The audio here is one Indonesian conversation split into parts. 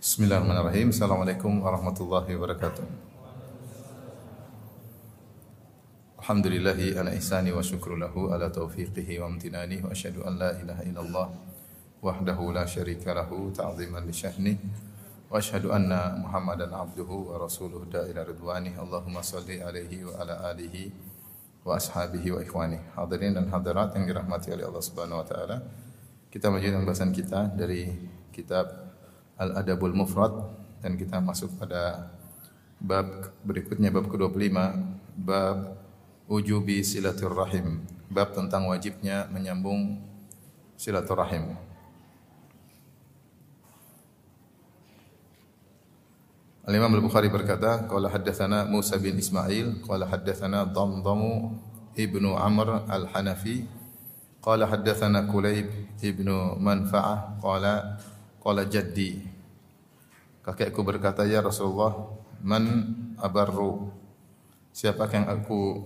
Bismillahirrahmanirrahim. Assalamualaikum warahmatullahi wabarakatuh. Alhamdulillahi ala ihsani wa syukru lahu ala taufiqihi wa amtinani wa asyhadu an la ilaha illallah wahdahu la syarika lahu ta'ziman li syahni wa asyhadu anna Muhammadan abduhu wa rasuluhu da'ila ridwani. Allahumma salli alaihi wa ala alihi wa ashabihi wa ikhwani. Hadirin dan hadirat yang dirahmati oleh Allah Subhanahu wa taala. Kita melanjutkan bahasan kita dari kitab Al-Adabul Mufrad. Dan kita masuk pada bab berikutnya bab ke-25 bab ujubi silaturrahim. Bab tentang wajibnya menyambung silaturahim Al-Imam Al-Bukhari berkata qala haddatsana Musa bin Ismail qala haddatsana Damdamu ibnu Amr Al-Hanafi qala haddatsana Kulayb ibnu Manfa'ah qala qala jaddi Kakekku berkata, "Ya Rasulullah, man abarru?" Siapa yang aku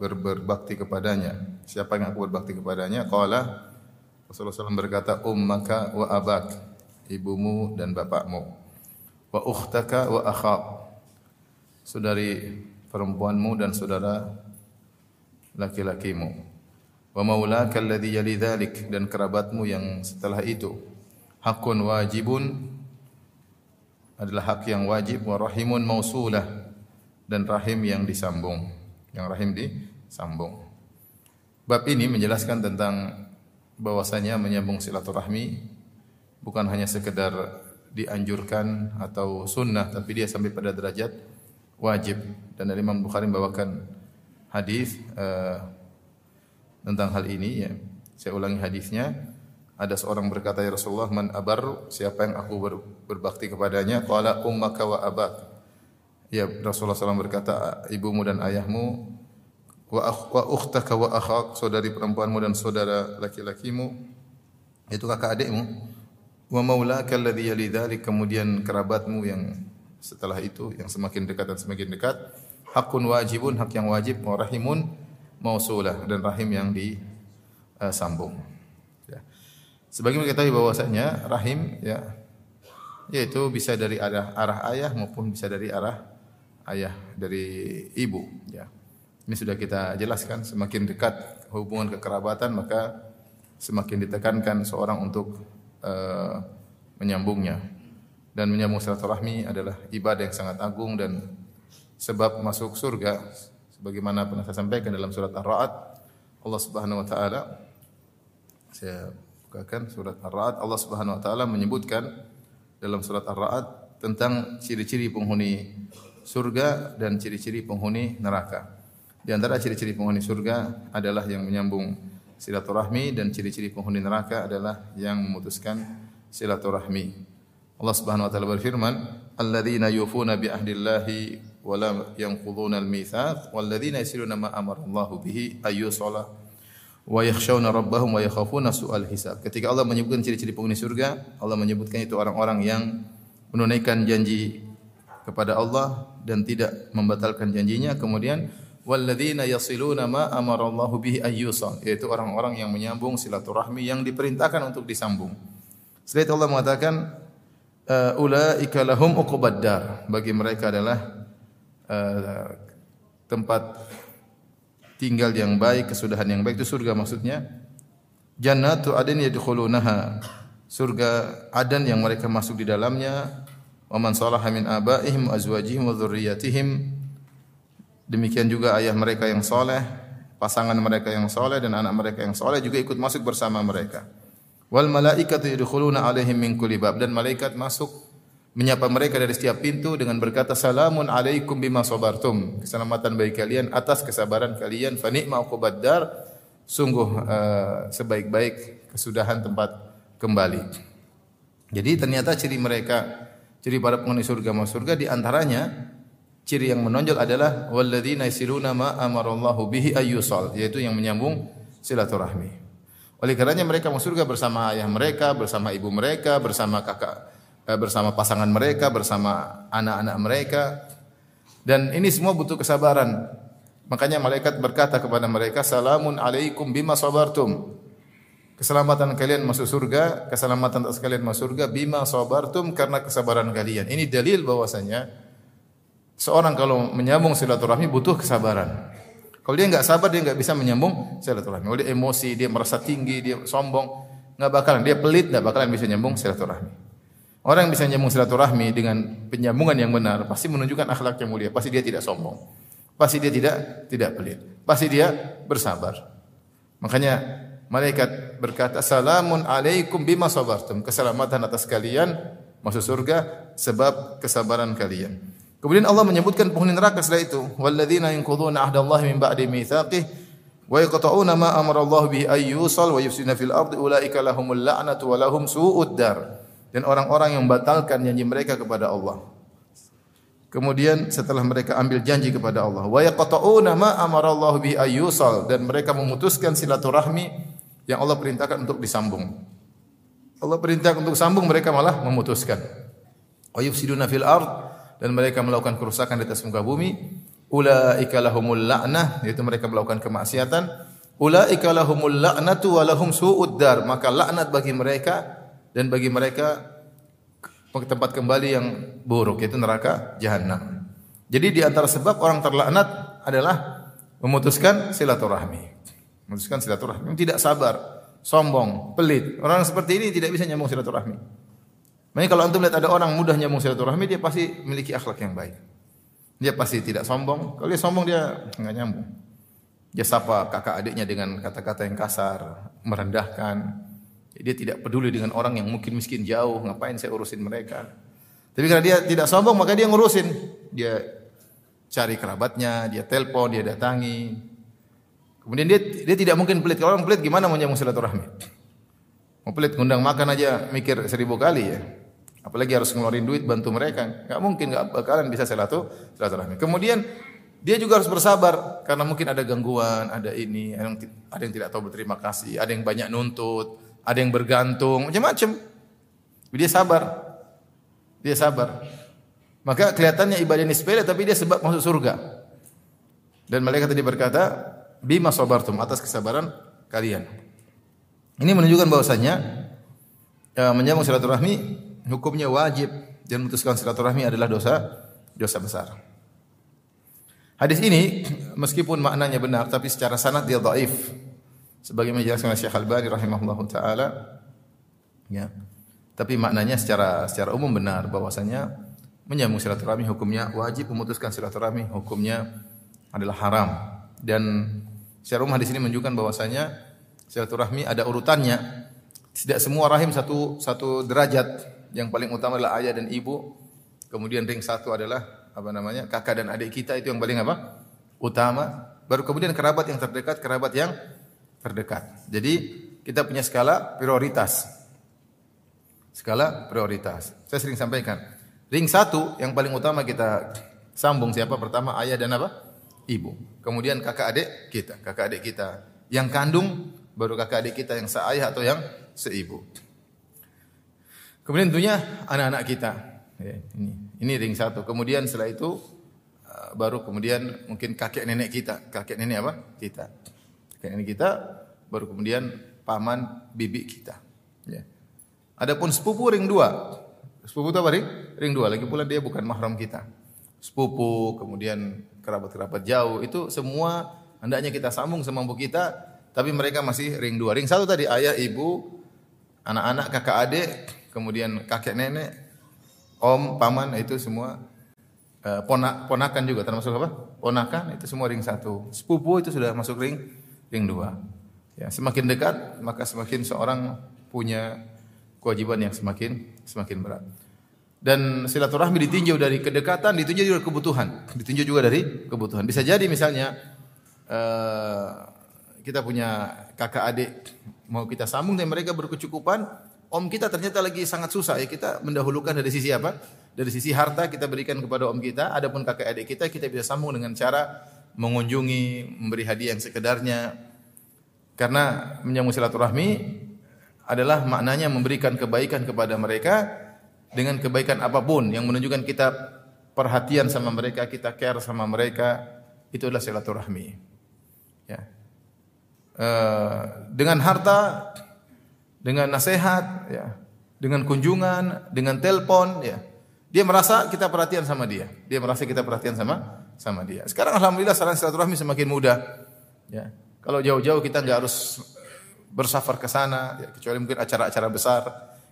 ber berbakti kepadanya? Siapa yang aku berbakti kepadanya? Qala Rasulullah SAW berkata, "Ummaka wa abak." Ibumu dan bapakmu. Wa ukhtaka wa akhak. Saudari perempuanmu dan saudara laki-lakimu. Wa maulaka alladhi yali dhalik dan kerabatmu yang setelah itu hakun wajibun adalah hak yang wajib wa rahimun mausulah dan rahim yang disambung. Yang rahim disambung. Bab ini menjelaskan tentang bahwasanya menyambung silaturahmi bukan hanya sekedar dianjurkan atau sunnah tapi dia sampai pada derajat wajib dan dari Imam Bukhari membawakan hadis uh, tentang hal ini ya. Saya ulangi hadisnya ada seorang berkata ya Rasulullah man abar siapa yang aku ber, berbakti kepadanya? Qala ummaka wa abak. Ya Rasulullah SAW berkata ibumu dan ayahmu wa wa ukhtaka wa akhak saudari perempuanmu dan saudara laki-lakimu itu kakak adikmu wa maulaka alladhi yali dhalik kemudian kerabatmu yang setelah itu yang semakin dekat dan semakin dekat hakun wajibun hak yang wajib wa rahimun mausulah dan rahim yang disambung Sebagaimana kita tahu bahwasanya rahim ya yaitu bisa dari arah arah ayah maupun bisa dari arah ayah dari ibu ya. Ini sudah kita jelaskan semakin dekat hubungan kekerabatan maka semakin ditekankan seorang untuk uh, menyambungnya. Dan menyambung silaturahmi adalah ibadah yang sangat agung dan sebab masuk surga sebagaimana pernah saya sampaikan dalam surat Ar-Ra'd Allah Subhanahu wa taala saya bukakan surat Ar-Ra'd Allah Subhanahu wa taala menyebutkan dalam surat Ar-Ra'd tentang ciri-ciri penghuni surga dan ciri-ciri penghuni neraka. Di antara ciri-ciri penghuni surga adalah yang menyambung silaturahmi dan ciri-ciri penghuni neraka adalah yang memutuskan silaturahmi. Allah Subhanahu wa taala berfirman, "Alladzina yufuna bi ahdillahi wa la yanquduna al-mitsaq walladzina yasiluna ma amara Allahu bihi ayyusala wa yakhshawna rabbahum wa yakhafuna su'al hisab. Ketika Allah menyebutkan ciri-ciri penghuni surga, Allah menyebutkan itu orang-orang yang menunaikan janji kepada Allah dan tidak membatalkan janjinya. Kemudian walladzina yasiluna ma amara Allah bihi ayyusal, yaitu orang-orang yang menyambung silaturahmi yang diperintahkan untuk disambung. Setelah itu Allah mengatakan ulaika lahum uqbaddar. Bagi mereka adalah uh, tempat tinggal yang baik, kesudahan yang baik itu surga maksudnya. Jannatu adin yadkhulunaha. Surga adan yang mereka masuk di dalamnya. Wa man salaha min abaihim azwajihim wa dzurriyyatihim. Demikian juga ayah mereka yang soleh, pasangan mereka yang soleh dan anak mereka yang soleh juga ikut masuk bersama mereka. Wal malaikatu yadkhuluna alaihim min kulli bab dan malaikat masuk menyapa mereka dari setiap pintu dengan berkata salamun alaikum bima sabartum. Keselamatan bagi kalian atas kesabaran kalian. Fa ni'ma uqbaddar sungguh uh, sebaik-baik kesudahan tempat kembali. Jadi ternyata ciri mereka ciri para penghuni surga masuk surga di antaranya ciri yang menonjol adalah walladzina yasiluna ma amarallahu bihi ayyusal yaitu yang menyambung silaturahmi. Oleh karenanya mereka masuk surga bersama ayah mereka bersama ibu mereka bersama kakak bersama pasangan mereka, bersama anak-anak mereka. Dan ini semua butuh kesabaran. Makanya malaikat berkata kepada mereka, "Salamun alaikum bima sabartum." keselamatan kalian masuk surga, keselamatan atas kalian masuk surga bima sabartum karena kesabaran kalian. Ini dalil bahwasanya seorang kalau menyambung silaturahmi butuh kesabaran. Kalau dia nggak sabar dia nggak bisa menyambung silaturahmi. Kalau dia emosi, dia merasa tinggi, dia sombong, nggak bakalan. Dia pelit, nggak bakalan bisa nyambung silaturahmi. Orang yang bisa nyambung silaturahmi dengan penyambungan yang benar pasti menunjukkan akhlak yang mulia. Pasti dia tidak sombong. Pasti dia tidak tidak pelit. Pasti dia bersabar. Makanya malaikat berkata, "Salamun alaikum bima sabartum." Keselamatan atas kalian masuk surga sebab kesabaran kalian. Kemudian Allah menyebutkan penghuni neraka setelah itu, walladzina yanquduna ahdallahi min ba'di mitsaqih wa yaqta'una ma amara Allah bihi ay yusal wa yufsiduna fil ardi ulaika lahumul la'natu wa lahum su'ud dar. Dan orang-orang yang membatalkan janji mereka kepada Allah. Kemudian setelah mereka ambil janji kepada Allah, wa yaqta'una ma amara Allah bihi ay yusal dan mereka memutuskan silaturahmi yang Allah perintahkan untuk disambung. Allah perintahkan untuk sambung mereka malah memutuskan. Wa yufsiduna fil ardh dan mereka melakukan kerusakan di atas muka bumi ulaika lahumul la'nah yaitu mereka melakukan kemaksiatan ulaika lahumul la'natu wa lahum su'ud dar maka laknat bagi mereka dan bagi mereka tempat kembali yang buruk yaitu neraka jahanam jadi di antara sebab orang terlaknat adalah memutuskan silaturahmi memutuskan silaturahmi tidak sabar sombong pelit orang seperti ini tidak bisa nyambung silaturahmi Makanya kalau antum lihat ada orang mudah nyambung silaturahmi, dia pasti memiliki akhlak yang baik. Dia pasti tidak sombong. Kalau dia sombong dia nggak nyambung. Dia sapa kakak adiknya dengan kata-kata yang kasar, merendahkan. Dia tidak peduli dengan orang yang mungkin miskin jauh, ngapain saya urusin mereka. Tapi karena dia tidak sombong, maka dia ngurusin. Dia cari kerabatnya, dia telepon, dia datangi. Kemudian dia dia tidak mungkin pelit. Kalau orang pelit gimana mau nyambung silaturahmi? Mau pelit ngundang makan aja mikir seribu kali ya. Apalagi harus ngeluarin duit bantu mereka. Enggak mungkin enggak bakalan bisa silaturahmi. Kemudian dia juga harus bersabar karena mungkin ada gangguan, ada ini, ada yang tidak tahu berterima kasih, ada yang banyak nuntut, ada yang bergantung, macam-macam. Dia sabar. Dia sabar. Maka kelihatannya ibadah ini sepele tapi dia sebab masuk surga. Dan malaikat tadi berkata, "Bima sabartum atas kesabaran kalian." Ini menunjukkan bahwasanya ya, menyambung silaturahmi hukumnya wajib dan memutuskan silaturahmi adalah dosa dosa besar. Hadis ini meskipun maknanya benar tapi secara sanad dia dhaif. Sebagaimana dijelaskan oleh Syekh Al-Albani rahimahullah taala ya. Tapi maknanya secara secara umum benar bahwasanya menyambung silaturahmi hukumnya wajib, memutuskan silaturahmi hukumnya adalah haram. Dan secara umum hadis ini menunjukkan bahwasanya silaturahmi ada urutannya. Tidak semua rahim satu satu derajat yang paling utama adalah ayah dan ibu. Kemudian ring satu adalah apa namanya kakak dan adik kita itu yang paling apa utama. Baru kemudian kerabat yang terdekat, kerabat yang terdekat. Jadi kita punya skala prioritas. Skala prioritas. Saya sering sampaikan. Ring satu yang paling utama kita sambung siapa? Pertama ayah dan apa? Ibu. Kemudian kakak adik kita, kakak adik kita. Yang kandung baru kakak adik kita yang seayah atau yang seibu. Kemudian tentunya anak-anak kita. Ya, ini, ini ring satu. Kemudian setelah itu uh, baru kemudian mungkin kakek nenek kita. Kakek nenek apa? Kita. Nenek kita. Baru kemudian paman bibi kita. Ya. Adapun sepupu ring dua. Sepupu itu apa ring? Ring dua. Lagi pula dia bukan mahram kita. Sepupu, kemudian kerabat-kerabat jauh. Itu semua hendaknya kita sambung semampu kita. Tapi mereka masih ring dua. Ring satu tadi ayah, ibu, anak-anak, kakak adik, kemudian kakek nenek, om, paman itu semua uh, ponak ponakan juga termasuk apa? Ponakan itu semua ring satu. Sepupu itu sudah masuk ring ring dua. Ya, semakin dekat maka semakin seorang punya kewajiban yang semakin semakin berat. Dan silaturahmi ditinjau dari kedekatan, ditinjau juga kebutuhan, ditinjau juga dari kebutuhan. Bisa jadi misalnya uh, kita punya kakak adik mau kita sambung dan mereka berkecukupan, om kita ternyata lagi sangat susah ya kita mendahulukan dari sisi apa? Dari sisi harta kita berikan kepada om kita, adapun kakek adik kita kita bisa sambung dengan cara mengunjungi, memberi hadiah yang sekedarnya. Karena menyambung silaturahmi adalah maknanya memberikan kebaikan kepada mereka dengan kebaikan apa pun yang menunjukkan kita perhatian sama mereka, kita care sama mereka, itu adalah silaturahmi. Ya. Uh, dengan harta dengan nasihat, ya, dengan kunjungan, dengan telepon, ya. Dia merasa kita perhatian sama dia. Dia merasa kita perhatian sama sama dia. Sekarang alhamdulillah saran silaturahmi semakin mudah. Ya. Kalau jauh-jauh kita nggak harus bersafar ke sana, ya, kecuali mungkin acara-acara besar.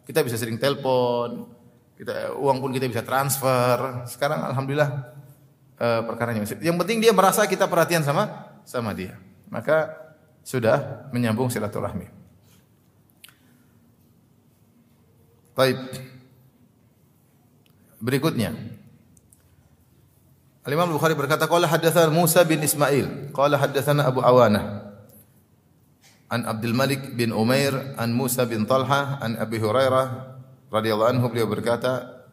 Kita bisa sering telepon, kita uang pun kita bisa transfer. Sekarang alhamdulillah uh, perkaranya. Yang penting dia merasa kita perhatian sama sama dia. Maka sudah menyambung silaturahmi. Baik. Berikutnya. Al-Imam Bukhari berkata qala hadatsana Musa bin Ismail, qala hadatsana Abu Awana. An Abdul Malik bin Umair, an Musa bin Talha, an Abi Hurairah radhiyallahu anhu beliau berkata,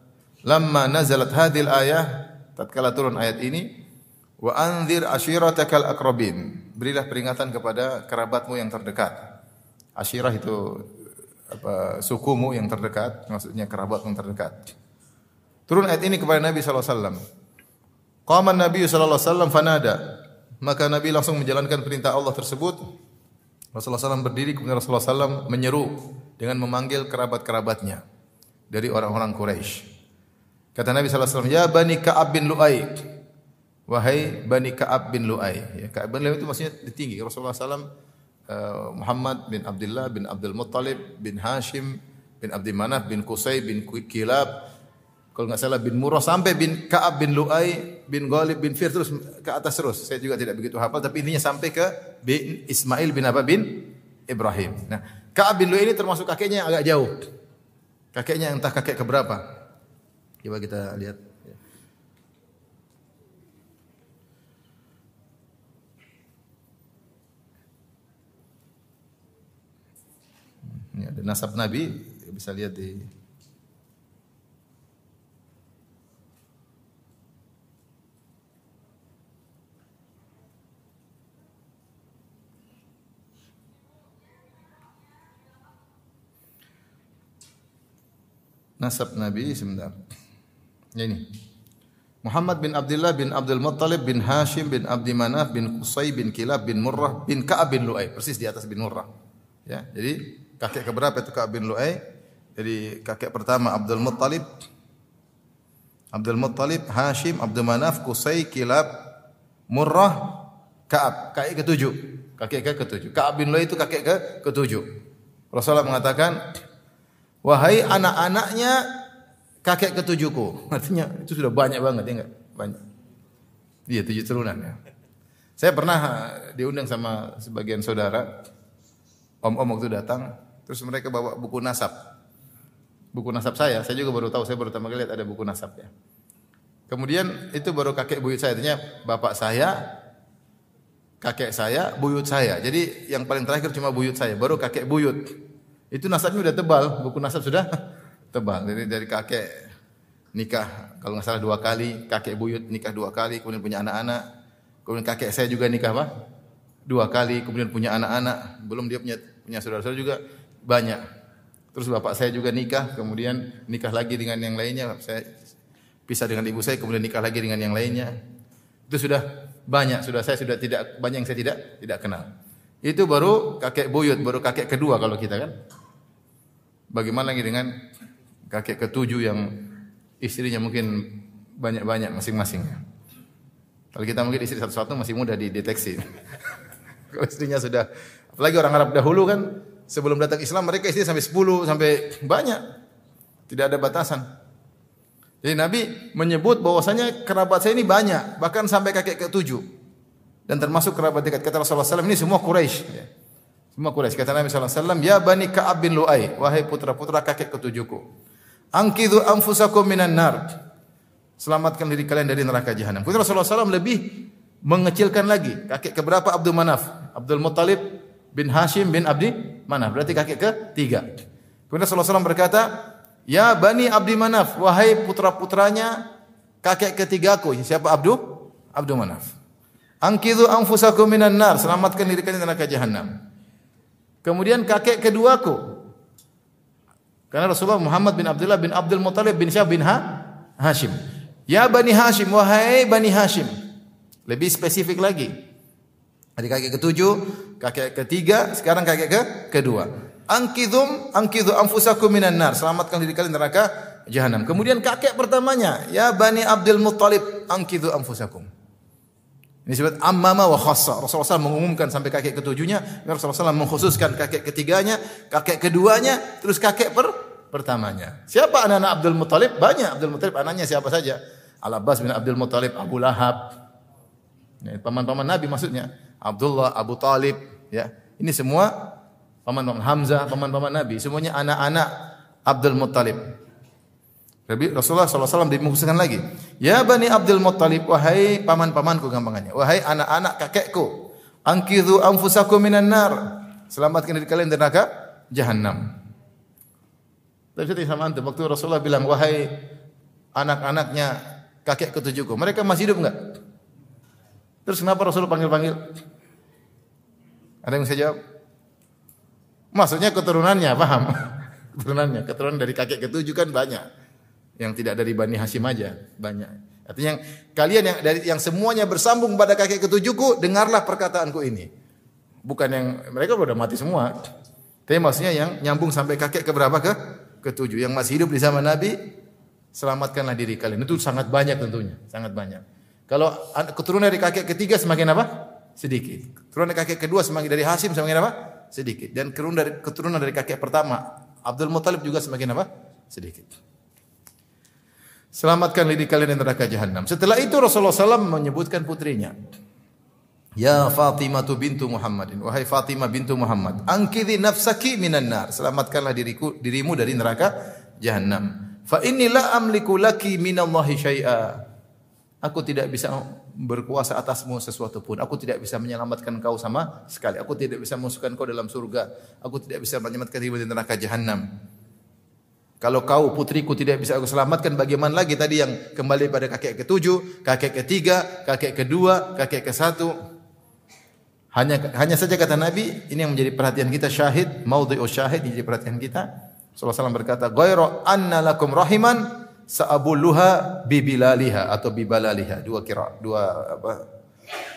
"Lamma nazalat hadhil ayah, tatkala turun ayat ini, wa anzir ashiratakal aqrabin." Berilah peringatan kepada kerabatmu yang terdekat. Ashirah itu apa sukumu yang terdekat, maksudnya kerabat yang terdekat. Turun ayat ini kepada Nabi sallallahu alaihi wasallam. Qama Nabi sallallahu alaihi wasallam fanada. Maka Nabi langsung menjalankan perintah Allah tersebut. Rasulullah SAW berdiri kemudian Rasulullah SAW menyeru dengan memanggil kerabat-kerabatnya dari orang-orang Quraisy. Kata Nabi SAW, Ya Bani Ka'ab bin Lu'ay. Wahai Bani Ka'ab bin Lu'ay. Ya, Ka'ab bin Lu'ay itu maksudnya tinggi. Rasulullah SAW, uh, eh, Muhammad bin Abdullah bin Abdul Muttalib bin Hashim bin Abdi Manaf bin Qusay bin Kilab kalau nggak salah bin Murrah sampai bin Ka'ab bin Lu'ay bin Ghalib bin Fir terus ke atas terus. Saya juga tidak begitu hafal tapi intinya sampai ke bin Ismail bin apa bin Ibrahim. Nah, Ka'ab bin Lu'ay ini termasuk kakeknya yang agak jauh. Kakeknya entah kakek keberapa. Coba kita lihat. Ini ada nasab Nabi bisa lihat di nasab Nabi sebentar. Ini. Muhammad bin Abdullah bin Abdul Muttalib bin Hashim bin Abdi Manaf bin Qusay bin Kilab bin Murrah bin Ka'ab bin Lu'ay. Persis di atas bin Murrah. Ya, jadi kakek keberapa itu Ka'ab bin Lu'ay? Jadi kakek pertama Abdul Muttalib Abdul Muttalib, Hashim, Abdul Manaf, Qusay, Kilab, Murrah, Ka'ab. Kakek ketujuh. Kakek ke ketujuh. Ka'ab bin Lu'ay itu kakek ke ketujuh. Rasulullah mengatakan, Wahai anak-anaknya kakek ketujuhku. Artinya itu sudah banyak banget ya enggak? Banyak. Iya, tujuh turunan ya. Saya pernah diundang sama sebagian saudara. Om-om waktu datang, terus mereka bawa buku nasab. Buku nasab saya, saya juga baru tahu, saya baru pertama kali lihat ada buku nasab ya. Kemudian itu baru kakek buyut saya, artinya bapak saya, kakek saya, buyut saya. Jadi yang paling terakhir cuma buyut saya, baru kakek buyut. Itu nasabnya sudah tebal, buku nasab sudah tebal. Dari dari kakek nikah kalau nggak salah dua kali, kakek buyut nikah dua kali, kemudian punya anak-anak. Kemudian kakek saya juga nikah apa? Dua kali, kemudian punya anak-anak. Belum dia punya punya saudara-saudara juga banyak. Terus bapak saya juga nikah, kemudian nikah lagi dengan yang lainnya. Saya pisah dengan ibu saya, kemudian nikah lagi dengan yang lainnya. Itu sudah banyak, sudah saya sudah tidak banyak yang saya tidak tidak kenal. Itu baru kakek buyut, baru kakek kedua kalau kita kan. Bagaimana lagi dengan kakek ketujuh yang istrinya mungkin banyak-banyak masing-masing. Kalau kita mungkin istri satu-satu masih mudah dideteksi. Kalau istrinya sudah, apalagi orang Arab dahulu kan, sebelum datang Islam mereka istri sampai 10, sampai banyak. Tidak ada batasan. Jadi Nabi menyebut bahwasanya kerabat saya ini banyak, bahkan sampai kakek ketujuh. Dan termasuk kerabat dekat. Kata Rasulullah SAW, ini semua Quraisy. Semua Quraisy. Kata Nabi SAW, Ya Bani Ka'ab bin Lu'ay, wahai putra-putra kakek ketujuhku. Angkidu anfusakum minan nar. Selamatkan diri kalian dari neraka jahanam. Putra Rasulullah SAW lebih mengecilkan lagi. Kakek keberapa Abdul Manaf? Abdul Muttalib bin Hashim bin Abdi Manaf. Berarti kakek ketiga. Kemudian Rasulullah SAW berkata, Ya Bani Abdi Manaf, wahai putra-putranya kakek ketigaku. Siapa Abdu? Abdul Manaf. Angkidu anfusakum minan nar. Selamatkan diri kalian dari neraka jahanam. Kemudian kakek keduaku. Karena Rasulullah Muhammad bin Abdullah bin Abdul Muthalib bin Syah bin ha? Hashim. Ya Bani Hashim, wahai Bani Hashim. Lebih spesifik lagi. Dari kakek ketujuh, kakek ketiga, sekarang kakek ke kedua. Angkidhum angkidhu anfusakum minan nar. Selamatkan diri kalian neraka jahanam. Kemudian kakek pertamanya, ya Bani Abdul Muttalib, angkidhu anfusakum. Ini disebut ammama wa khassa. Rasulullah SAW mengumumkan sampai kakek ketujuhnya, Rasulullah SAW mengkhususkan kakek ketiganya, kakek keduanya, terus kakek per pertamanya. Siapa anak-anak Abdul Muttalib? Banyak Abdul Muttalib anaknya siapa saja? Al-Abbas bin Abdul Muttalib, Abu Lahab. paman-paman Nabi maksudnya. Abdullah, Abu Talib, ya. Ini semua paman-paman Hamzah, paman-paman Nabi, semuanya anak-anak Abdul Muttalib. Rasulullah SAW dimuksinkan lagi. Ya Bani Abdul Muttalib, wahai paman-pamanku gampangannya. Wahai anak-anak kakekku. Angkidhu anfusakum minan nar. Selamatkan diri kalian dari neraka jahanam. Tapi saya sama antum. Waktu Rasulullah bilang, wahai anak-anaknya kakek ketujuhku. Mereka masih hidup enggak? Terus kenapa Rasulullah panggil-panggil? Ada yang bisa jawab? Maksudnya keturunannya, paham? keturunannya, keturunan dari kakek ketujuh kan banyak. Yang tidak dari Bani Hashim aja, banyak. Artinya yang kalian yang dari yang semuanya bersambung pada kakek ketujuhku, dengarlah perkataanku ini. Bukan yang mereka sudah mati semua. Tapi maksudnya yang nyambung sampai kakek ke berapa ke ketujuh. Yang masih hidup di zaman Nabi, selamatkanlah diri kalian. Itu sangat banyak tentunya, sangat banyak. Kalau keturunan dari kakek ketiga semakin apa? Sedikit. Keturunan dari kakek kedua semakin dari Hashim semakin apa? sedikit. Dan keturunan dari keturunan dari kakek pertama Abdul Muthalib juga semakin apa? Sedikit. Selamatkan diri kalian dari neraka jahanam. Setelah itu Rasulullah SAW menyebutkan putrinya. Ya Fatimah tu bintu Muhammadin. Wahai Fatimah bintu Muhammad. Angkidhi nafsaki minan nar. Selamatkanlah diriku, dirimu dari neraka jahanam. Fa inni la amliku laki minallahi syai'a. Aku tidak bisa berkuasa atasmu sesuatu pun. Aku tidak bisa menyelamatkan kau sama sekali. Aku tidak bisa memasukkan kau dalam surga. Aku tidak bisa menyelamatkan dirimu dari neraka jahanam. Kalau kau putriku tidak bisa aku selamatkan, bagaimana lagi tadi yang kembali pada kakek ketujuh, kakek ketiga, kakek kedua, kakek ke satu. Hanya hanya saja kata Nabi, ini yang menjadi perhatian kita syahid, maudhi'u syahid jadi perhatian kita. Rasulullah SAW berkata, "Ghairu anna lakum rahiman sa'abulluha bibilaliha atau bibalaliha dua kira dua apa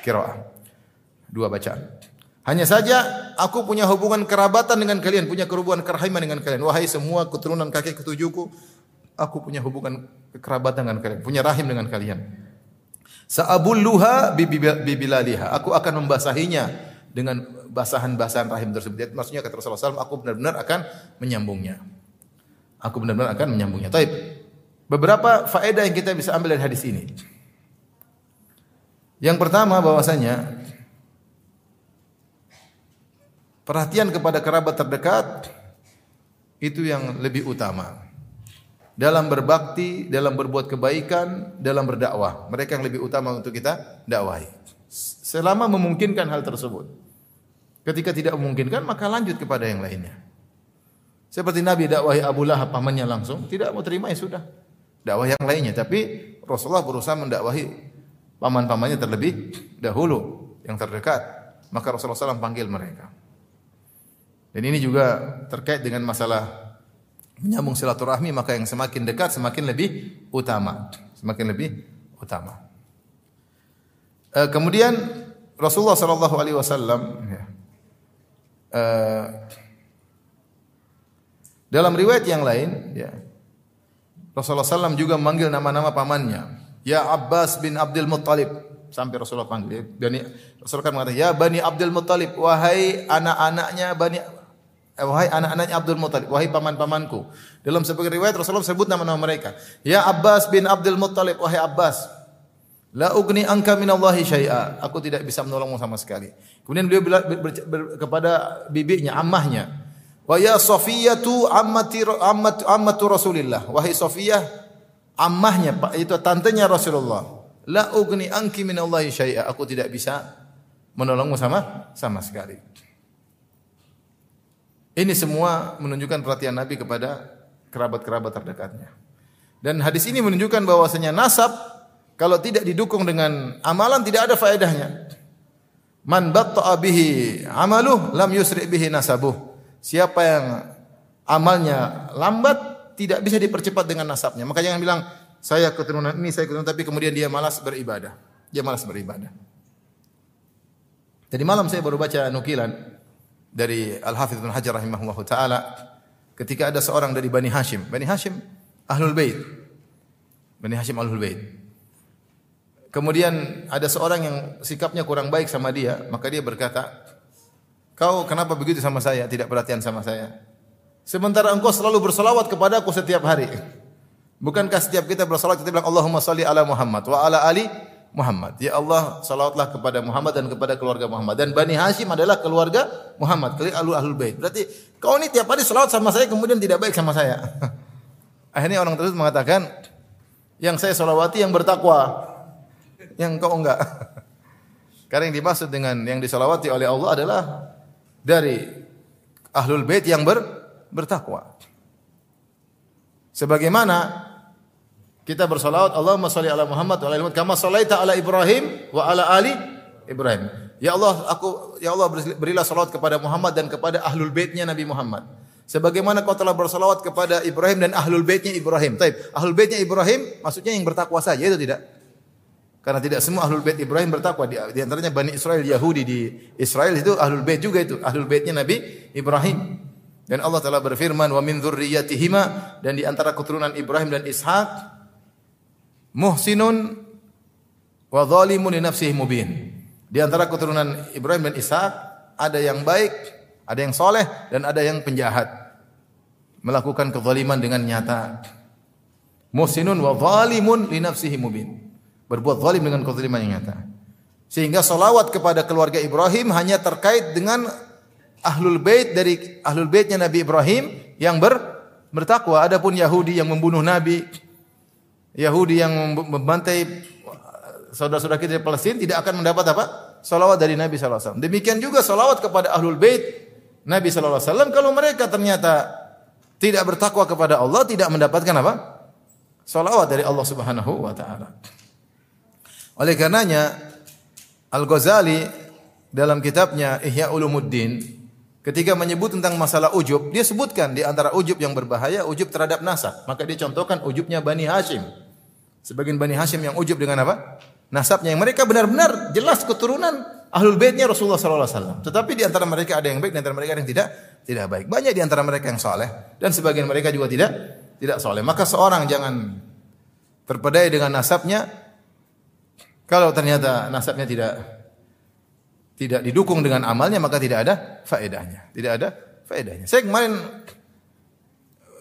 kira dua bacaan hanya saja aku punya hubungan kerabatan dengan kalian punya hubungan kerahiman dengan kalian. Wahai semua keturunan kakek ketujuhku aku punya hubungan kerabatan dengan kalian punya rahim dengan kalian. Sa'abulluha bibilaliha aku akan membasahinya dengan basahan-basahan rahim tersebut. Maksudnya kata Rasulullah SAW aku benar-benar akan menyambungnya. Aku benar-benar akan menyambungnya. Taib. Beberapa faedah yang kita bisa ambil dari hadis ini. Yang pertama bahwasanya perhatian kepada kerabat terdekat itu yang lebih utama. Dalam berbakti, dalam berbuat kebaikan, dalam berdakwah. Mereka yang lebih utama untuk kita dakwahi. Selama memungkinkan hal tersebut. Ketika tidak memungkinkan, maka lanjut kepada yang lainnya. Seperti Nabi dakwahi Abu Lahab pamannya langsung, tidak mau terima ya sudah dakwah yang lainnya. Tapi Rasulullah berusaha mendakwahi paman-pamannya terlebih dahulu yang terdekat. Maka Rasulullah SAW panggil mereka. Dan ini juga terkait dengan masalah menyambung silaturahmi maka yang semakin dekat semakin lebih utama, semakin lebih utama. Uh, kemudian Rasulullah Shallallahu Alaihi Wasallam ya, uh, dalam riwayat yang lain ya, Rasulullah SAW juga memanggil nama-nama pamannya. Ya Abbas bin Abdul Muttalib. Sampai Rasulullah panggil. Rasulullah kan mengatakan, Ya Bani Abdul Muttalib. Wahai anak-anaknya Bani eh, Wahai anak-anaknya Abdul Muttalib, wahai paman-pamanku. Dalam sebagian riwayat Rasulullah sebut nama-nama mereka. Ya Abbas bin Abdul Muttalib, wahai Abbas. La ugni angka minallahi syai'a. Aku tidak bisa menolongmu sama sekali. Kemudian beliau bilang kepada bibinya, ammahnya, Wa ya Safiyatu ammati ammatu, ammatu Rasulillah. Wahai Safiyah, ammahnya itu tantenya Rasulullah. La ugni anki min Allah syai'a. Aku tidak bisa menolongmu sama sama sekali. Ini semua menunjukkan perhatian Nabi kepada kerabat-kerabat terdekatnya. Dan hadis ini menunjukkan bahwasanya nasab kalau tidak didukung dengan amalan tidak ada faedahnya. Man batta'a bihi amaluh lam yusri bihi nasabuh. Siapa yang amalnya lambat tidak bisa dipercepat dengan nasabnya. Maka jangan bilang saya keturunan ini, saya keturunan tapi kemudian dia malas beribadah. Dia malas beribadah. Tadi malam saya baru baca nukilan dari Al Hafidz Ibnu Hajar rahimahullah taala ketika ada seorang dari Bani Hashim. Bani Hashim Ahlul Bait. Bani Hashim Ahlul Bait. Kemudian ada seorang yang sikapnya kurang baik sama dia, maka dia berkata, "Kau kenapa begitu sama saya? Tidak perhatian sama saya. Sementara engkau selalu bersolawat kepada aku setiap hari." Bukankah setiap kita bersolat kita bilang Allahumma salli ala Muhammad wa ala ali Muhammad. Ya Allah, salawatlah kepada Muhammad dan kepada keluarga Muhammad. Dan Bani Hashim adalah keluarga Muhammad, keluarga ahlul ahlul bait. Berarti kau ini tiap hari salawat sama saya kemudian tidak baik sama saya. Akhirnya orang tersebut mengatakan, yang saya salawati yang bertakwa, yang kau enggak. Karena yang dimaksud dengan yang disalawati oleh Allah adalah dari ahlul bait yang ber, bertakwa. Sebagaimana kita bersolawat Allahumma sholli ala Muhammad wa ala ali kama sholaita ala Ibrahim wa ala ali Ibrahim. Ya Allah, aku ya Allah berilah salawat kepada Muhammad dan kepada ahlul baitnya Nabi Muhammad. Sebagaimana kau telah bersolawat kepada Ibrahim dan ahlul baitnya Ibrahim. Taib, ahlul baitnya Ibrahim maksudnya yang bertakwa saja itu tidak? Karena tidak semua ahlul bait Ibrahim bertakwa. Di, di antaranya Bani Israel Yahudi di Israel itu ahlul bait juga itu. Ahlul baitnya Nabi Ibrahim. Dan Allah telah berfirman wa min dzurriyyatihima dan di antara keturunan Ibrahim dan Ishak muhsinun wa zalimun li nafsihi mubin. Di antara keturunan Ibrahim dan Ishak ada yang baik, ada yang soleh dan ada yang penjahat. Melakukan kezaliman dengan nyata. Muhsinun wa zalimun li nafsihi mubin. Berbuat zalim dengan kezaliman yang nyata. Sehingga solawat kepada keluarga Ibrahim hanya terkait dengan ahlul bait dari ahlul baitnya Nabi Ibrahim yang ber, bertakwa. Adapun Yahudi yang membunuh Nabi, Yahudi yang membantai saudara-saudara kita di Palestina tidak akan mendapat apa? Salawat dari Nabi SAW. Demikian juga salawat kepada ahlul bait Nabi SAW. Kalau mereka ternyata tidak bertakwa kepada Allah, tidak mendapatkan apa? Salawat dari Allah Subhanahu wa taala. Oleh karenanya Al-Ghazali dalam kitabnya Ihya Ulumuddin ketika menyebut tentang masalah ujub, dia sebutkan di antara ujub yang berbahaya ujub terhadap nasab. Maka dia contohkan ujubnya Bani Hashim. Sebagian Bani Hashim yang ujub dengan apa? Nasabnya yang mereka benar-benar jelas keturunan ahlul baitnya Rasulullah sallallahu alaihi wasallam. Tetapi di antara mereka ada yang baik, di antara mereka ada yang tidak tidak baik. Banyak di antara mereka yang saleh dan sebagian mereka juga tidak tidak saleh. Maka seorang jangan terpedaya dengan nasabnya kalau ternyata nasabnya tidak tidak didukung dengan amalnya maka tidak ada faedahnya. Tidak ada faedahnya. Saya kemarin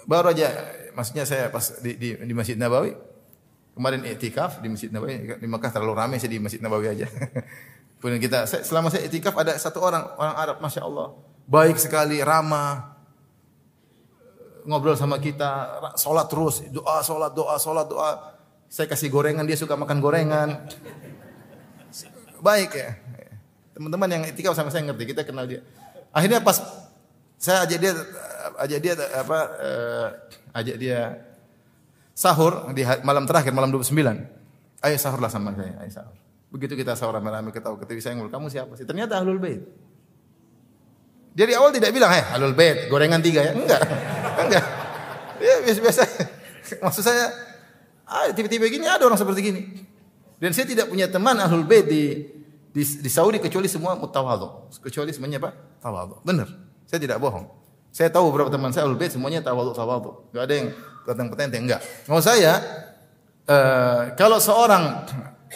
baru aja maksudnya saya pas di, di, di Masjid Nabawi Kemarin etikaf di Masjid Nabawi, di Mekah terlalu ramai saya di Masjid Nabawi aja. Kemudian kita selama saya etikaf ada satu orang orang Arab, masya Allah, baik sekali, ramah, ngobrol sama kita, sholat terus, doa, sholat, doa, sholat, doa. Saya kasih gorengan, dia suka makan gorengan. Baik ya. Teman-teman yang etikaf sama saya ngerti, kita kenal dia. Akhirnya pas saya ajak dia, ajak dia apa, uh, ajak dia sahur di malam terakhir malam 29. Ayo sahurlah sama saya, ayo sahur. Begitu kita sahur rame-rame ketawa ketiwi saya ngul, kamu siapa sih? Ternyata ahlul bait. Dari awal tidak bilang, "Eh, ahlul bait, gorengan tiga ya." Enggak. Enggak. Ya biasa-biasa. Maksud saya, ah, tiba-tiba gini ada orang seperti gini. Dan saya tidak punya teman ahlul bait di di, di Saudi kecuali semua mutawadhu. Kecuali semuanya apa? Tawadhu. Benar. Saya tidak bohong. Saya tahu beberapa teman saya ahlul semuanya tawadhu tawadhu. Enggak ada yang tentang petenteng enggak. Mau saya uh, kalau seorang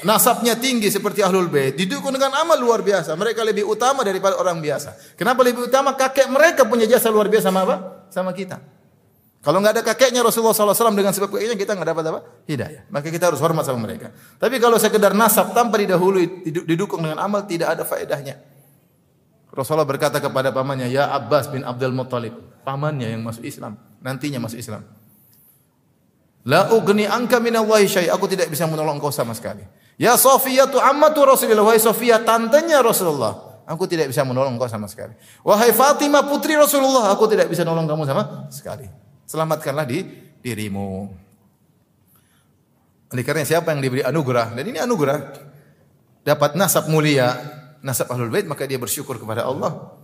nasabnya tinggi seperti ahlul bait didukung dengan amal luar biasa, mereka lebih utama daripada orang biasa. Kenapa lebih utama? Kakek mereka punya jasa luar biasa sama apa? Sama kita. Kalau nggak ada kakeknya Rasulullah SAW dengan sebab kakeknya kita nggak dapat apa? Hidayah. Maka kita harus hormat sama mereka. Tapi kalau sekedar nasab tanpa didahului didukung dengan amal tidak ada faedahnya. Rasulullah berkata kepada pamannya, Ya Abbas bin Abdul Muttalib. Pamannya yang masuk Islam. Nantinya masuk Islam. La ugni anka minallahi syai. Aku tidak bisa menolong kau sama sekali. Ya Sofia tu ammatu Rasulullah. Wahai Sofia tantenya Rasulullah. Aku tidak bisa menolong kau sama sekali. Wahai Fatimah putri Rasulullah. Aku tidak bisa menolong kamu sama sekali. Selamatkanlah di dirimu. Oleh karena siapa yang diberi anugerah. Dan ini anugerah. Dapat nasab mulia. Nasab ahlul bait. Maka dia bersyukur kepada Allah.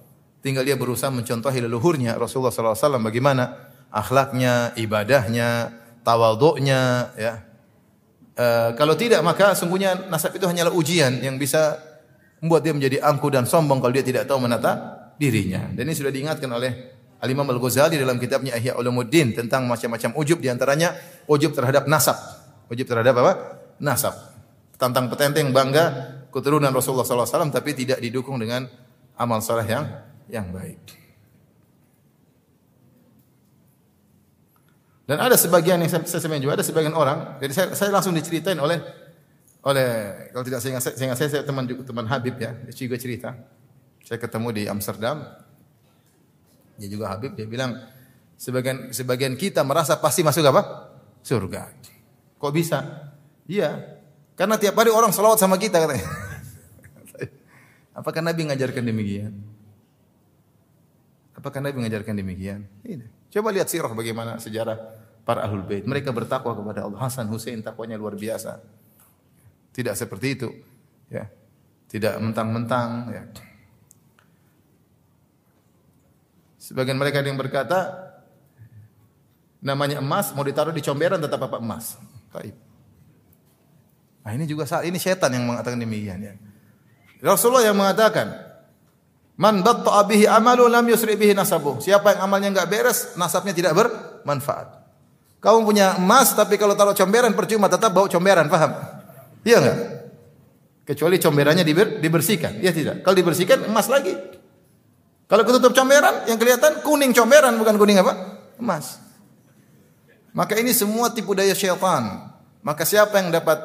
Tinggal dia berusaha mencontohi leluhurnya Rasulullah SAW. Bagaimana akhlaknya, ibadahnya, tawaduknya ya. E, kalau tidak maka sungguhnya nasab itu hanyalah ujian yang bisa membuat dia menjadi angku dan sombong kalau dia tidak tahu menata dirinya. Dan ini sudah diingatkan oleh Al-Imam Al-Ghazali dalam kitabnya Ihya Ulumuddin tentang macam-macam ujub di antaranya ujub terhadap nasab. Ujub terhadap apa? Nasab. Tantang petenteng bangga keturunan Rasulullah SAW tapi tidak didukung dengan amal saleh yang yang baik. Dan ada sebagian yang saya, saya juga ada sebagian orang, jadi saya, saya langsung diceritain oleh oleh kalau tidak saya ingat saya, saya, saya teman teman Habib ya, dia juga cerita. Saya ketemu di Amsterdam, dia juga Habib, dia bilang sebagian sebagian kita merasa pasti masuk apa? Surga. Kok bisa? Iya, karena tiap hari orang selawat sama kita katanya. Apakah Nabi mengajarkan demikian? Apakah Nabi mengajarkan demikian? Tidak. Coba lihat sirah bagaimana sejarah para ahlul bait. Mereka bertakwa kepada Allah. Hasan Hussein takwanya luar biasa. Tidak seperti itu. Ya. Tidak mentang-mentang. Ya. Sebagian mereka yang berkata, namanya emas mau ditaruh di comberan tetap apa emas. Baik. Nah, ini juga saat ini setan yang mengatakan demikian ya. Rasulullah yang mengatakan, "Man batta'a bihi amalu lam yusri bihi nasabu." Siapa yang amalnya enggak beres, nasabnya tidak bermanfaat. Kamu punya emas tapi kalau taruh comberan percuma tetap bau comberan, paham? Iya enggak? Kecuali comberannya diber, dibersihkan. Iya tidak? Kalau dibersihkan emas lagi. Kalau ketutup comberan yang kelihatan kuning comberan bukan kuning apa? Emas. Maka ini semua tipu daya syaitan. Maka siapa yang dapat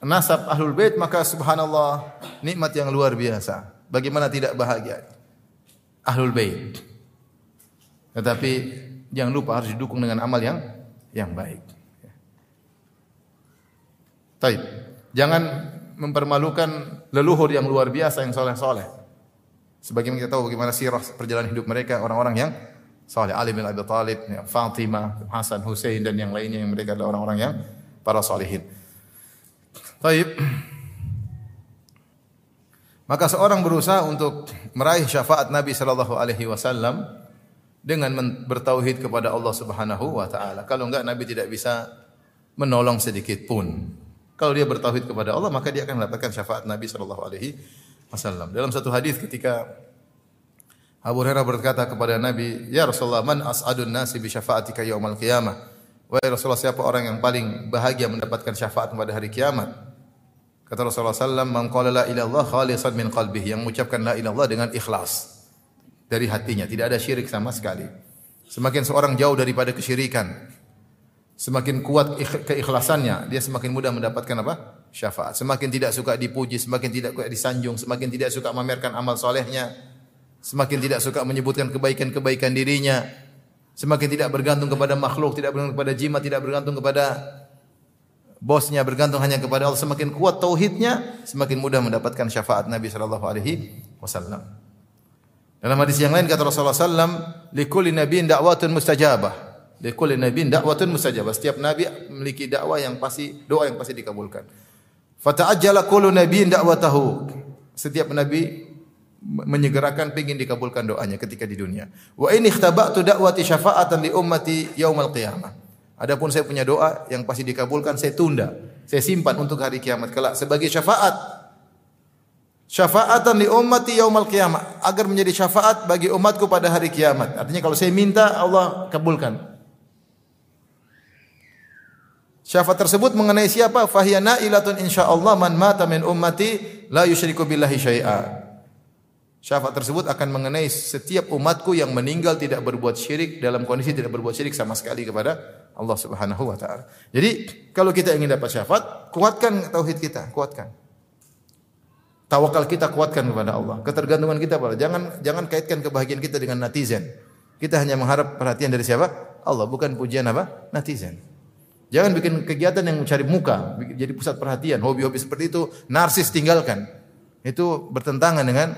nasab ahlul bait maka subhanallah nikmat yang luar biasa. Bagaimana tidak bahagia ahlul bait. Tetapi jangan lupa harus didukung dengan amal yang yang baik. Taib. Jangan mempermalukan leluhur yang luar biasa yang soleh-soleh. Sebagaimana kita tahu bagaimana sirah perjalanan hidup mereka orang-orang yang soleh. Ali bin Abi Thalib, ya, Fatimah, Hasan, Hussein dan yang lainnya yang mereka adalah orang-orang yang para solehin. Taib. Maka seorang berusaha untuk meraih syafaat Nabi sallallahu alaihi wasallam dengan bertauhid kepada Allah Subhanahu wa taala. Kalau enggak Nabi tidak bisa menolong sedikit pun. Kalau dia bertauhid kepada Allah maka dia akan mendapatkan syafaat Nabi sallallahu alaihi wasallam. Dalam satu hadis ketika Abu Hurairah berkata kepada Nabi, "Ya Rasulullah, man as'adun nasi bi syafaatika yaumal qiyamah?" Wahai Rasulullah, siapa orang yang paling bahagia mendapatkan syafaat pada hari kiamat? Kata Rasulullah sallallahu "Man qala la ilallah khalisan min qalbihi." Yang mengucapkan la ilallah dengan ikhlas dari hatinya, tidak ada syirik sama sekali. Semakin seorang jauh daripada kesyirikan, semakin kuat keikhlasannya, dia semakin mudah mendapatkan apa? Syafaat. Semakin tidak suka dipuji, semakin tidak disanjung, semakin tidak suka memamerkan amal solehnya, semakin tidak suka menyebutkan kebaikan-kebaikan dirinya, semakin tidak bergantung kepada makhluk, tidak bergantung kepada jimat, tidak bergantung kepada bosnya bergantung hanya kepada Allah, semakin kuat tauhidnya, semakin mudah mendapatkan syafaat Nabi sallallahu alaihi wasallam. Dalam hadis yang lain kata Rasulullah sallam, "Likulli nabiyyin da'watun mustajabah." Likulli nabiyyin da'watun mustajabah. Setiap nabi memiliki dakwah yang pasti doa yang pasti dikabulkan. Fata'ajjala kullu nabiyyin da'watahu. Setiap nabi menyegerakan pingin dikabulkan doanya ketika di dunia. Wa in ikhtaba'tu da'wati syafa'atan li ummati yaumal qiyamah. Adapun saya punya doa yang pasti dikabulkan, saya tunda. Saya simpan untuk hari kiamat kelak sebagai syafaat. Syafaatan li ummati yaumal qiyamah agar menjadi syafaat bagi umatku pada hari kiamat. Artinya kalau saya minta Allah kabulkan. Syafaat tersebut mengenai siapa? Fahyana ilatun insyaallah man mata min ummati la yusyriku billahi syai'a. Syafaat tersebut akan mengenai setiap umatku yang meninggal tidak berbuat syirik dalam kondisi tidak berbuat syirik sama sekali kepada Allah Subhanahu wa taala. Jadi, kalau kita ingin dapat syafaat, kuatkan tauhid kita, kuatkan. Tawakal kita kuatkan kepada Allah. Ketergantungan kita pada jangan jangan kaitkan kebahagiaan kita dengan netizen. Kita hanya mengharap perhatian dari siapa? Allah, bukan pujian apa? Netizen. Jangan bikin kegiatan yang mencari muka, jadi pusat perhatian, hobi-hobi seperti itu narsis tinggalkan. Itu bertentangan dengan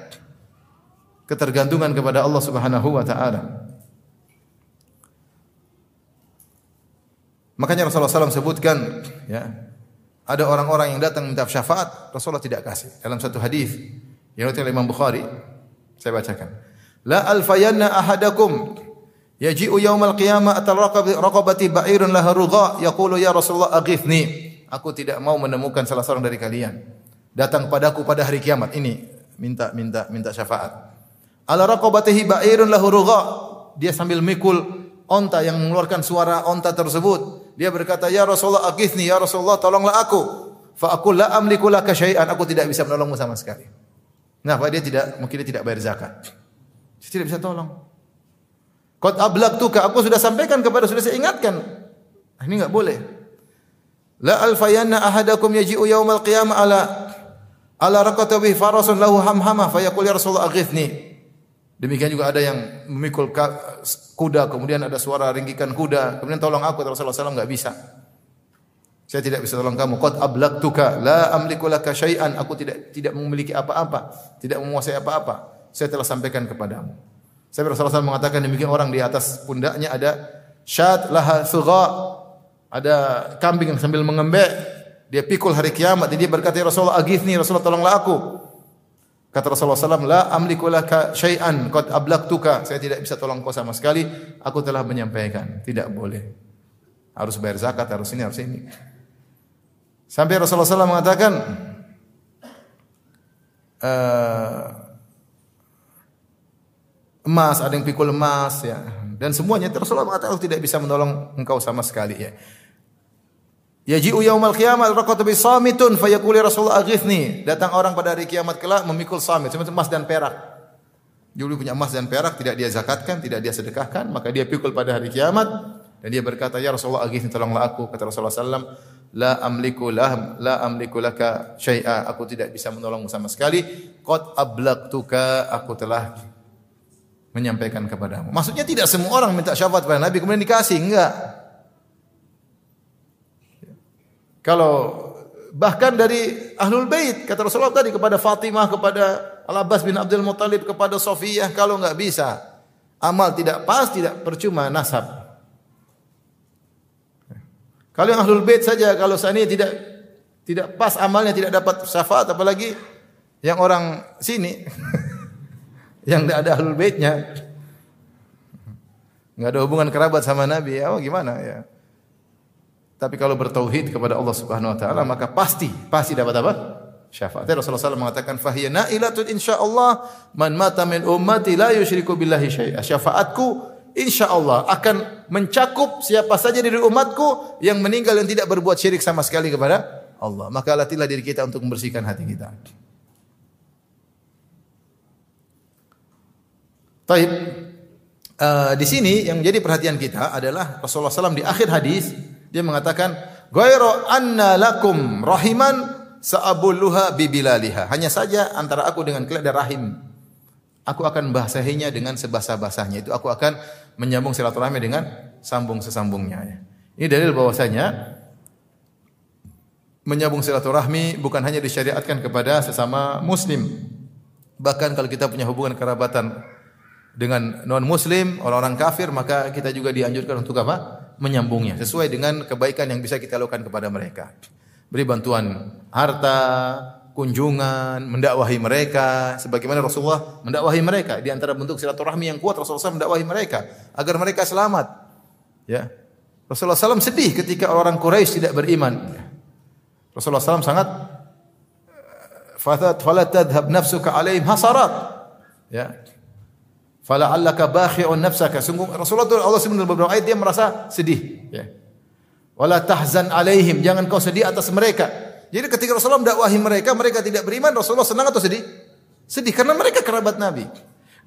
ketergantungan kepada Allah Subhanahu wa taala. Makanya Rasulullah SAW sebutkan ya, ada orang-orang yang datang minta syafaat, Rasulullah tidak kasih. Dalam satu hadis yang diriwayatkan Imam Bukhari, saya bacakan. La alfayanna ahadakum yaji'u yaumal qiyamah atal raqabati ba'irun laha rugha yaqulu ya Rasulullah aghithni. Aku tidak mau menemukan salah seorang dari kalian datang padaku pada hari kiamat ini minta minta minta syafaat Ala raqabatihi ba'irun lahu rugha. Dia sambil mikul onta yang mengeluarkan suara onta tersebut. Dia berkata, "Ya Rasulullah, aghithni, ya Rasulullah, tolonglah aku." Fa aku la amliku laka syai'an, aku tidak bisa menolongmu sama sekali. Kenapa dia tidak mungkin dia tidak bayar zakat? Dia tidak bisa tolong. Qad ablagtuka, aku sudah sampaikan kepada sudah saya ingatkan. Ah, ini enggak boleh. La alfayanna ahadakum yaji'u yaumal qiyamah ala ala raqatabi farasun lahu hamhama fayaqul ya Rasulullah aghithni. Demikian juga ada yang memikul kuda, kemudian ada suara ringgikan kuda, kemudian tolong aku, Rasulullah SAW enggak bisa. Saya tidak bisa tolong kamu. Qad ablagtuka la amliku laka syai'an. Aku tidak tidak memiliki apa-apa, tidak menguasai apa-apa. Saya telah sampaikan kepadamu. Saya Rasulullah SAW mengatakan demikian orang di atas pundaknya ada syat laha thugha. Ada kambing yang sambil mengembek. Dia pikul hari kiamat. Dia berkata, ya Rasulullah agithni, Rasulullah tolonglah aku. Kata Rasulullah SAW, La amliku laka syai'an qad ablaktuka. Saya tidak bisa tolong kau sama sekali. Aku telah menyampaikan. Tidak boleh. Harus bayar zakat, harus ini, harus ini. Sampai Rasulullah SAW mengatakan, uh, emas, ada yang pikul emas, ya. Dan semuanya Rasulullah mengatakan, aku tidak bisa menolong engkau sama sekali. Ya. Yaji'u yaumal qiyamah al-raqatu bisamitun fayaqulu ya Rasulullah aghithni. Datang orang pada hari kiamat kelak memikul samit, seperti emas dan perak. Dulu punya emas dan perak tidak dia zakatkan, tidak dia sedekahkan, maka dia pikul pada hari kiamat dan dia berkata, "Ya Rasulullah aghithni tolonglah aku." Kata Rasulullah sallam, "La amliku lah la amliku laka syai'a." Aku tidak bisa menolongmu sama sekali. Qad ablaqtuka, aku telah menyampaikan kepadamu. Maksudnya tidak semua orang minta syafaat kepada Nabi kemudian dikasih, enggak. Kalau bahkan dari ahlul bait kata Rasulullah tadi kepada Fatimah, kepada Al Abbas bin Abdul Muthalib, kepada Sofiyah kalau nggak bisa amal tidak pas tidak percuma nasab. Kalau yang ahlul bait saja kalau seandainya tidak tidak pas amalnya tidak dapat syafaat apalagi yang orang sini yang tidak ada ahlul baitnya nggak ada hubungan kerabat sama Nabi, ya oh, gimana ya? Tapi kalau bertauhid kepada Allah Subhanahu wa taala maka pasti pasti dapat apa? Syafaat. Rasulullah SAW mengatakan fahiya nailatun insyaallah man mata min ummati la yusyriku billahi syai'a. Syafaatku insyaallah akan mencakup siapa saja dari umatku yang meninggal yang tidak berbuat syirik sama sekali kepada Allah. Maka latihlah diri kita untuk membersihkan hati kita. Taib. Uh, di sini yang menjadi perhatian kita adalah Rasulullah SAW di akhir hadis dia mengatakan, "Ghairu anna lakum rahiman sa'abulluha bibilaliha." Hanya saja antara aku dengan kalian ada rahim. Aku akan bahasahinya dengan sebahasa-bahasanya. Itu aku akan menyambung silaturahmi dengan sambung sesambungnya. Ini dalil bahwasanya menyambung silaturahmi bukan hanya disyariatkan kepada sesama muslim. Bahkan kalau kita punya hubungan kerabatan dengan non muslim, orang-orang kafir, maka kita juga dianjurkan untuk apa? menyambungnya sesuai dengan kebaikan yang bisa kita lakukan kepada mereka. Beri bantuan harta, kunjungan, mendakwahi mereka sebagaimana Rasulullah mendakwahi mereka di antara bentuk silaturahmi yang kuat Rasulullah SAW mendakwahi mereka agar mereka selamat. Ya. Rasulullah SAW sedih ketika orang Quraisy tidak beriman. Rasulullah SAW sangat fala tadhhab nafsuka alaihim hasarat. Ya. Fala'allaka bakhi'un nafsaka. Sungguh Rasulullah itu Allah sebut beberapa ayat dia merasa sedih, ya. Wala tahzan alaihim, jangan kau sedih atas mereka. Jadi ketika Rasulullah mendakwahi mereka, mereka tidak beriman, Rasulullah senang atau sedih? Sedih karena mereka kerabat Nabi.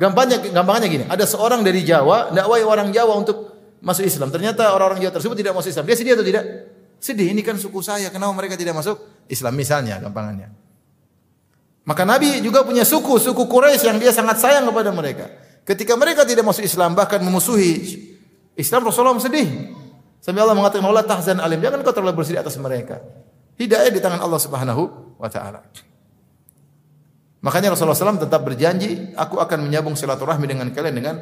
Gampangnya gampangnya gini, ada seorang dari Jawa dakwahi orang Jawa untuk masuk Islam. Ternyata orang-orang Jawa tersebut tidak masuk Islam. Dia sedih atau tidak? Sedih. Ini kan suku saya, kenapa mereka tidak masuk Islam misalnya gampangannya. Maka Nabi juga punya suku, suku Quraisy yang dia sangat sayang kepada mereka. Ketika mereka tidak masuk Islam bahkan memusuhi Islam Rasulullah sedih. Sampai Allah mengatakan Allah tahzan alim. Jangan kau terlalu bersedih atas mereka. Hidayah di tangan Allah Subhanahu wa taala. Makanya Rasulullah SAW tetap berjanji, aku akan menyambung silaturahmi dengan kalian dengan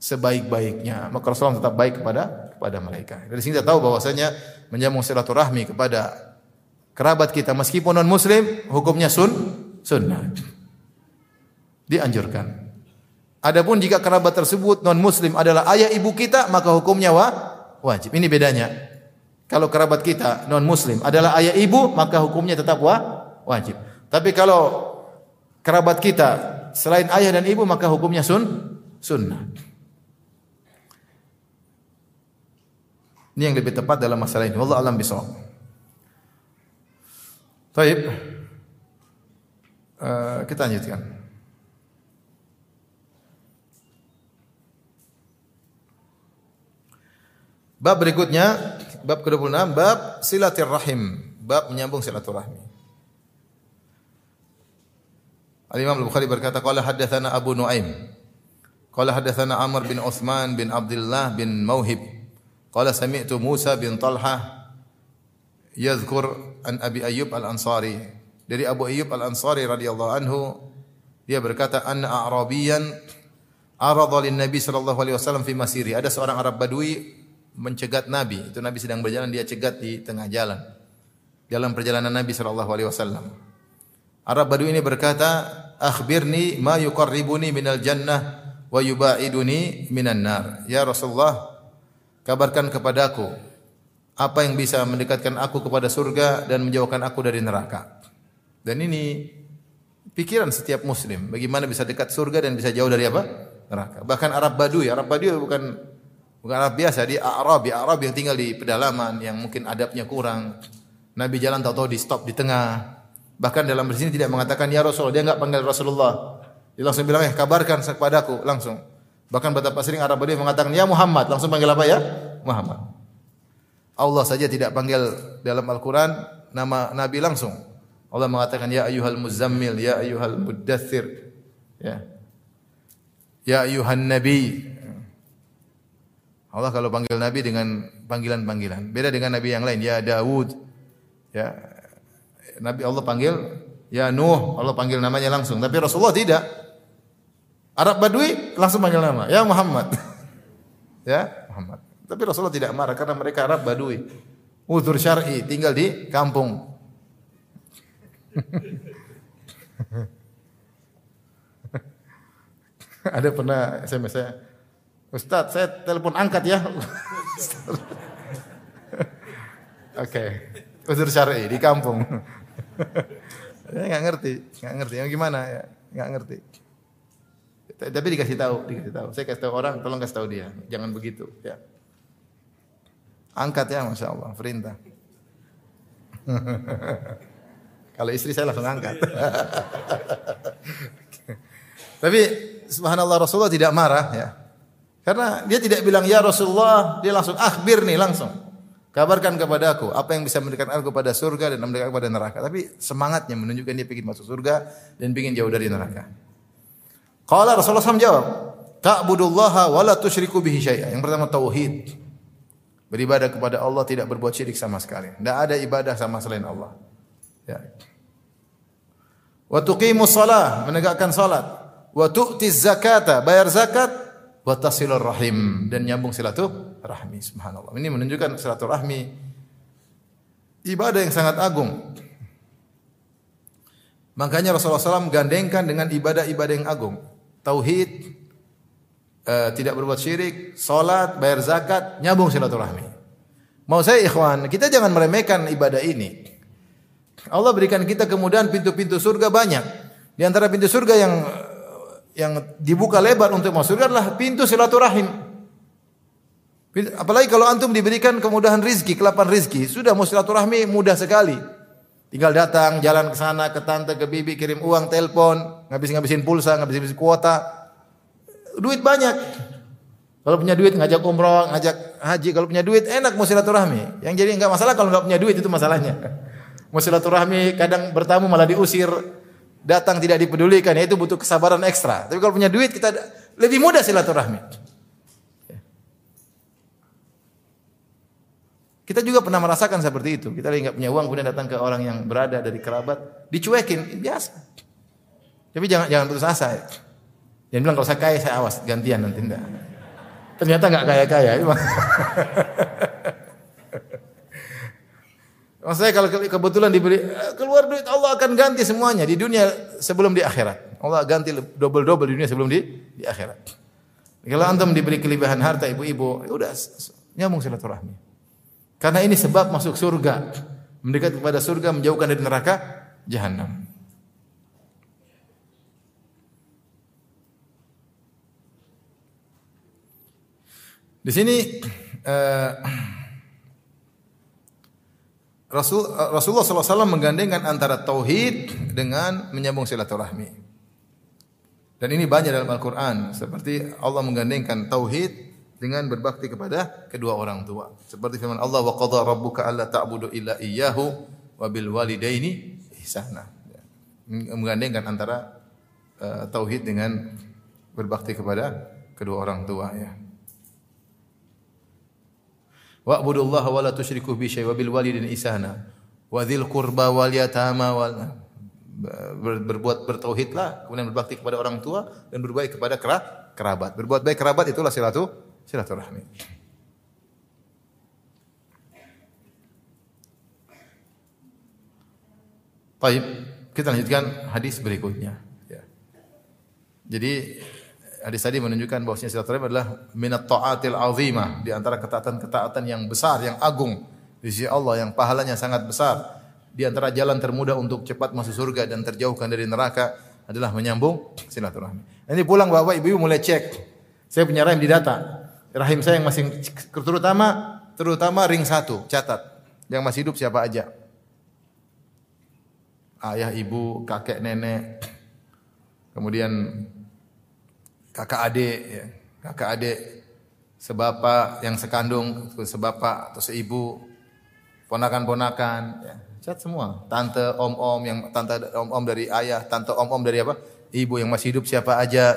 sebaik-baiknya. Maka Rasulullah tetap baik kepada kepada mereka. Dari sini kita tahu bahwasanya menyambung silaturahmi kepada kerabat kita meskipun non muslim hukumnya sun sunnah. Dianjurkan. Adapun jika kerabat tersebut non muslim adalah ayah ibu kita, maka hukumnya wa, wajib. Ini bedanya. Kalau kerabat kita non muslim adalah ayah ibu, maka hukumnya tetap wa, wajib. Tapi kalau kerabat kita selain ayah dan ibu maka hukumnya sun sunnah. Ini yang lebih tepat dalam masalah ini. Wallahu alam bisawab. Baik. Uh, kita lanjutkan. Bab berikutnya, bab ke-26, bab silaturrahim, bab menyambung silaturahmi. Al-Imam Al-Bukhari berkata, qala haddatsana Abu Nuaim. Qala haddatsana Amr bin Utsman bin Abdullah bin Mauhib. Qala sami'tu Musa bin Talha yadhkur an Abi Ayyub Al-Ansari. Dari Abu Ayyub Al-Ansari radhiyallahu anhu dia berkata anna a'rabiyan arada lin Nabi sallallahu alaihi wasallam fi masiri. Ada seorang Arab Badui mencegat Nabi. Itu Nabi sedang berjalan dia cegat di tengah jalan. Dalam perjalanan Nabi sallallahu alaihi wasallam. Arab Badui ini berkata, "Akhbirni ma yuqarribuni minal jannah wa yubaiduni minan nar." Ya Rasulullah, kabarkan kepadaku apa yang bisa mendekatkan aku kepada surga dan menjauhkan aku dari neraka. Dan ini pikiran setiap muslim, bagaimana bisa dekat surga dan bisa jauh dari apa? Neraka. Bahkan Arab Badui, Arab Badui bukan Bukan Arab biasa, dia Arab, ya Arab yang tinggal di pedalaman yang mungkin adabnya kurang. Nabi jalan tahu-tahu di stop di tengah. Bahkan dalam bersini tidak mengatakan ya Rasul, dia enggak panggil Rasulullah. Dia langsung bilang eh kabarkan kepadaku langsung. Bahkan betapa sering Arab dia mengatakan ya Muhammad, langsung panggil apa ya? Muhammad. Allah saja tidak panggil dalam Al-Qur'an nama Nabi langsung. Allah mengatakan ya ayyuhal muzammil, ya ayyuhal muddathir. Ya. Ya nabi, Allah kalau panggil Nabi dengan panggilan-panggilan. Beda dengan Nabi yang lain. Ya Dawud. Ya. Nabi Allah panggil Ya Nuh. Allah panggil namanya langsung. Tapi Rasulullah tidak. Arab Badui langsung panggil nama. Ya Muhammad. ya Muhammad. Tapi Rasulullah tidak marah karena mereka Arab Badui. Udur syar'i. Tinggal di kampung. Ada pernah SMS saya Ustaz, saya telepon angkat ya. Oke. Okay. Uzur syar'i di kampung. Saya nggak ngerti, nggak ngerti. Yang gimana ya? Nggak ngerti. Tapi dikasih tahu, dikasih tahu. Saya kasih tahu orang, tolong kasih tahu dia. Jangan begitu, ya. Angkat ya, masya Allah, perintah. Kalau istri saya langsung angkat. Tapi subhanallah Rasulullah tidak marah ya. Karena dia tidak bilang ya Rasulullah, dia langsung akhbir nih langsung. Kabarkan kepada aku apa yang bisa mendekatkan aku pada surga dan mendekatkan kepada neraka. Tapi semangatnya menunjukkan dia ingin masuk surga dan ingin jauh dari neraka. Qala Rasulullah SAW jawab, Ta'budullaha wa la tusyriku bihi syai'a. Yang pertama tauhid. Beribadah kepada Allah tidak berbuat syirik sama sekali. Tidak ada ibadah sama selain Allah. Ya. Wa tuqimus menegakkan salat. Wa tu'tiz zakata, bayar zakat wa tasilur rahim dan nyambung silaturahmi subhanallah. Ini menunjukkan silaturahmi ibadah yang sangat agung. Makanya Rasulullah SAW gandengkan dengan ibadah-ibadah yang agung. Tauhid, uh, tidak berbuat syirik, salat, bayar zakat, nyambung silaturahmi. Mau saya ikhwan, kita jangan meremehkan ibadah ini. Allah berikan kita kemudahan pintu-pintu surga banyak. Di antara pintu surga yang yang dibuka lebar untuk masuk surga adalah pintu silaturahim. Apalagi kalau antum diberikan kemudahan rizki, kelapan rizki, sudah mau silaturahmi mudah sekali. Tinggal datang, jalan ke sana, ke tante, ke bibi, kirim uang, telepon, ngabis-ngabisin pulsa, ngabis-ngabisin kuota. Duit banyak. Kalau punya duit ngajak umroh, ngajak haji, kalau punya duit enak mau silaturahmi. Yang jadi enggak masalah kalau enggak punya duit itu masalahnya. Mau silaturahmi kadang bertamu malah diusir, datang tidak dipedulikan, ya itu butuh kesabaran ekstra. Tapi kalau punya duit kita lebih mudah silaturahmi. Kita juga pernah merasakan seperti itu. Kita lagi nggak punya uang kemudian datang ke orang yang berada dari kerabat, dicuekin biasa. Tapi jangan jangan putus asa. Jangan bilang kalau saya kaya saya awas gantian nanti enggak. Ternyata nggak kaya kaya. Maksudnya kalau kebetulan diberi keluar duit Allah akan ganti semuanya di dunia sebelum di akhirat. Allah ganti double double di dunia sebelum di di akhirat. Kalau anda diberi kelebihan harta ibu-ibu, ya udah nyambung silaturahmi. Karena ini sebab masuk surga, mendekat kepada surga, menjauhkan dari neraka jahanam. Di sini uh, Rasul, Rasulullah SAW menggandengkan antara tauhid dengan menyambung silaturahmi. Dan ini banyak dalam Al-Quran. Seperti Allah menggandengkan tauhid dengan berbakti kepada kedua orang tua. Seperti firman Allah, wa qadha rabbuka alla ta'budu illa iyyahu wa bil walidaini ihsana. Menggandengkan antara uh, tauhid dengan berbakti kepada kedua orang tua ya. Wa'budullaha wa la tusyriku bi syai' wa bil walidaini ihsana. Wa dzil qurba wal yatama wal ber, berbuat bertauhidlah, kemudian berbakti kepada orang tua dan berbaik kepada kerabat. Berbuat baik kerabat itulah silatu silaturahmi. Baik, kita lanjutkan hadis berikutnya. Ya. Jadi hadis tadi menunjukkan bahwasanya silaturahmi adalah minat taatil azimah di antara ketaatan-ketaatan yang besar, yang agung di sisi Allah yang pahalanya sangat besar. Di antara jalan termudah untuk cepat masuk surga dan terjauhkan dari neraka adalah menyambung silaturahmi. Ini pulang Bapak Ibu mulai cek. Saya punya rahim di data. Rahim saya yang masih terutama terutama ring satu, catat. Yang masih hidup siapa aja? Ayah, ibu, kakek, nenek, kemudian kakak adik, ya. kakak adik, sebapak yang sekandung, sebapak atau seibu, ponakan-ponakan, ya. cat semua. Tante, om-om yang tante om-om dari ayah, tante om-om dari apa? Ibu yang masih hidup siapa aja.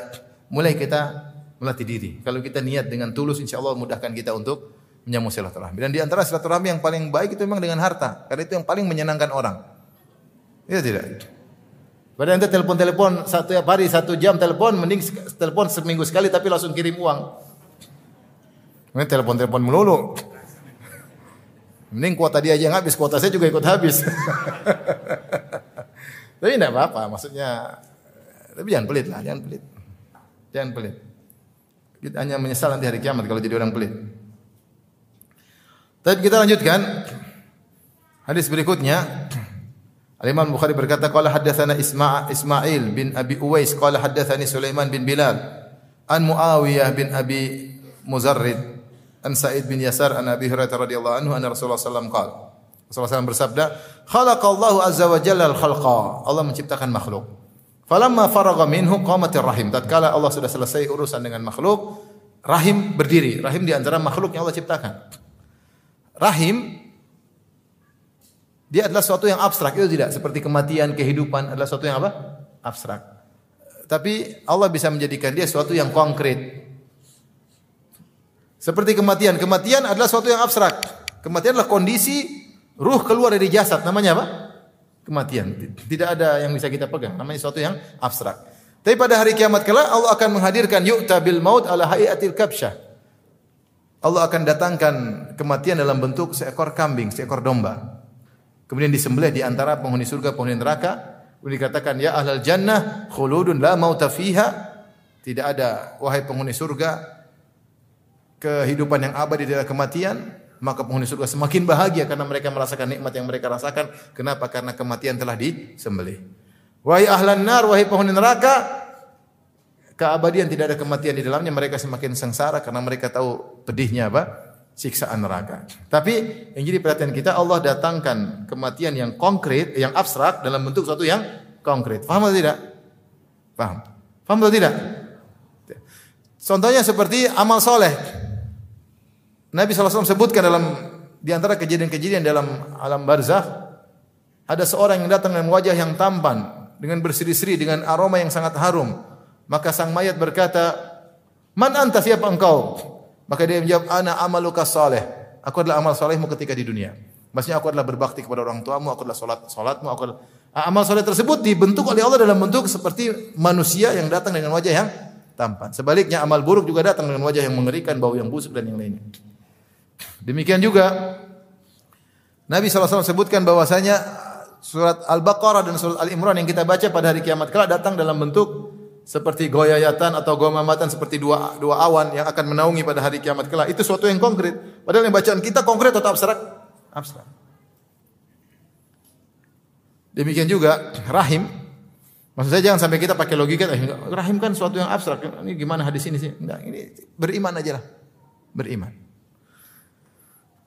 Mulai kita melatih diri. Kalau kita niat dengan tulus, insya Allah mudahkan kita untuk menyambung silaturahmi. Dan di antara silaturahmi yang paling baik itu memang dengan harta, karena itu yang paling menyenangkan orang. Iya tidak? Padahal ente telepon-telepon satu hari satu jam telepon, mending telepon seminggu sekali tapi langsung kirim uang. Ini telepon-telepon melulu. Mending kuota dia aja yang habis, kuota saya juga ikut habis. tapi tidak apa-apa, maksudnya. Tapi jangan pelit lah, jangan pelit. Jangan pelit. Kita hanya menyesal nanti hari kiamat kalau jadi orang pelit. Tapi kita lanjutkan. Hadis berikutnya. Al-Imam Bukhari berkata qala haddatsana Isma' Ismail bin Abi Uwais qala haddatsani Sulaiman bin Bilal an Muawiyah bin Abi Muzarrid an Sa'id bin Yasar an Abi Hurairah radhiyallahu anhu anna Rasulullah alaihi wasallam Rasulullah SAW bersabda, "Khalaqallahu azza wa jalla al-khalqa." Allah menciptakan makhluk. Falamma faragha minhu qamatir rahim. Tatkala Allah sudah selesai urusan dengan makhluk, rahim berdiri. Rahim di antara makhluk yang Allah ciptakan. Rahim dia adalah sesuatu yang abstrak itu tidak seperti kematian, kehidupan adalah sesuatu yang apa? Abstrak. Tapi Allah bisa menjadikan dia sesuatu yang konkret. Seperti kematian, kematian adalah sesuatu yang abstrak. Kematian adalah kondisi ruh keluar dari jasad, namanya apa? Kematian. Tidak ada yang bisa kita pegang, namanya sesuatu yang abstrak. Tapi pada hari kiamat kelak Allah akan menghadirkan yu'ta bil maut ala hayatil kabsyah. Allah akan datangkan kematian dalam bentuk seekor kambing, seekor domba. Kemudian disembelih di antara penghuni surga, penghuni neraka. Kemudian dikatakan, Ya ahlal jannah, khuludun la mauta fiha. Tidak ada, wahai penghuni surga, kehidupan yang abadi tidak kematian. Maka penghuni surga semakin bahagia karena mereka merasakan nikmat yang mereka rasakan. Kenapa? Karena kematian telah disembelih. Wahai ahlan nar, wahai penghuni neraka, keabadian tidak ada kematian di dalamnya, mereka semakin sengsara karena mereka tahu pedihnya apa? Siksaan neraka. Tapi yang jadi perhatian kita Allah datangkan kematian yang konkret, yang abstrak dalam bentuk sesuatu yang konkret. Paham atau tidak? Paham. Paham atau tidak? Contohnya seperti amal soleh. Nabi SAW sebutkan dalam di antara kejadian-kejadian dalam alam barzakh ada seorang yang datang dengan wajah yang tampan, dengan berseri-seri, dengan aroma yang sangat harum. Maka sang mayat berkata, "Man anta siapa engkau?" Maka dia menjawab, "Ana amaluka saleh." Aku adalah amal salehmu ketika di dunia. Maksudnya aku adalah berbakti kepada orang tuamu, aku adalah salat salatmu, aku adalah amal saleh tersebut dibentuk oleh Allah dalam bentuk seperti manusia yang datang dengan wajah yang tampan. Sebaliknya amal buruk juga datang dengan wajah yang mengerikan, bau yang busuk dan yang lainnya. Demikian juga Nabi SAW sebutkan bahwasanya surat Al-Baqarah dan surat Al-Imran yang kita baca pada hari kiamat kelak datang dalam bentuk seperti goyayatan atau gomamatan seperti dua dua awan yang akan menaungi pada hari kiamat kelak. Itu suatu yang konkret. Padahal yang bacaan kita konkret atau abstrak? Abstrak. Demikian juga rahim. Maksud saya jangan sampai kita pakai logika, eh, rahim kan suatu yang abstrak. Ini gimana hadis ini sih? Enggak, ini beriman aja lah. beriman.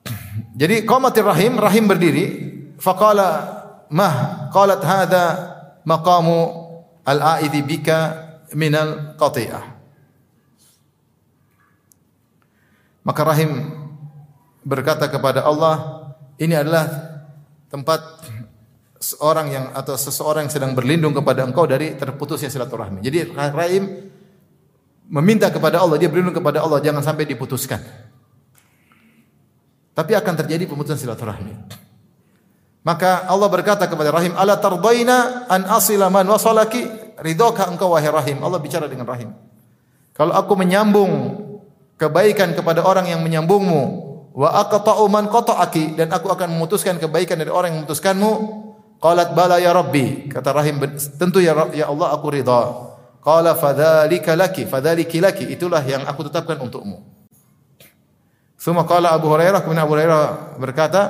Jadi qamatir rahim, rahim berdiri, faqala mah qalat hadza maqamu al-a'idhi bika minal qati'ah. Maka rahim berkata kepada Allah, ini adalah tempat seorang yang atau seseorang yang sedang berlindung kepada engkau dari terputusnya silaturahmi. Jadi rahim meminta kepada Allah, dia berlindung kepada Allah jangan sampai diputuskan. Tapi akan terjadi pemutusan silaturahmi. Maka Allah berkata kepada Rahim, "Ala tardaina an asila man wasalaki?" Ridhokah engkau wahai Rahim? Allah bicara dengan Rahim. Kalau aku menyambung kebaikan kepada orang yang menyambungmu, wa aqta'u man qata'aki dan aku akan memutuskan kebaikan dari orang yang memutuskanmu, qalat bala ya Rabbi. Kata Rahim, tentu ya ya Allah aku ridha. Qala fadzalika laki, fadzaliki laki. Itulah yang aku tetapkan untukmu. Suma qala Abu Hurairah, kemudian Abu Hurairah berkata,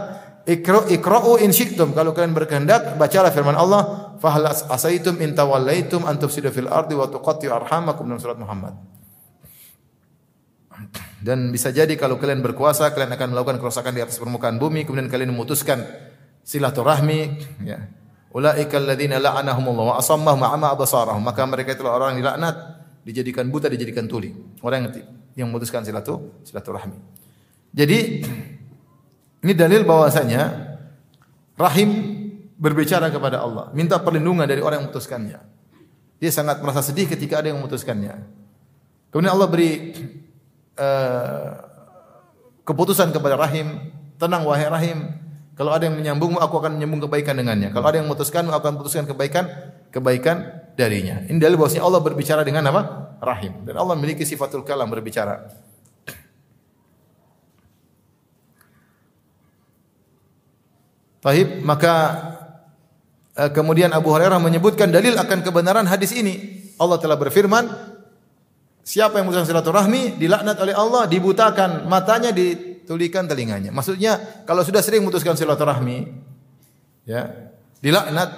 Ikra ikra'u in syi'tum. Kalau kalian berkehendak, bacalah firman Allah, fahal asaitum in tawallaitum an fil ardi wa tuqatti'u arhamakum dalam surat Muhammad. Dan bisa jadi kalau kalian berkuasa, kalian akan melakukan kerusakan di atas permukaan bumi, kemudian kalian memutuskan silaturahmi, ya. Ulaika alladziina la'anahumullah wa asammahum ama absarahum. Maka mereka itulah orang yang dilaknat, dijadikan buta, dijadikan tuli. Orang yang yang memutuskan silatu silaturahmi. Jadi ini dalil bahwasanya rahim berbicara kepada Allah, minta perlindungan dari orang yang memutuskannya. Dia sangat merasa sedih ketika ada yang memutuskannya. Kemudian Allah beri uh, keputusan kepada rahim, tenang wahai rahim, kalau ada yang menyambungmu, aku akan menyambung kebaikan dengannya. Kalau ada yang memutuskanmu, aku akan putuskan kebaikan, kebaikan darinya. Ini dalil bahwasanya Allah berbicara dengan apa? Rahim. Dan Allah memiliki sifatul kalam berbicara. Taib, maka uh, kemudian Abu Hurairah menyebutkan dalil akan kebenaran hadis ini. Allah telah berfirman, siapa yang memutuskan silaturahmi dilaknat oleh Allah, dibutakan matanya, di tulikan telinganya. Maksudnya kalau sudah sering memutuskan silaturahmi, ya, dilaknat,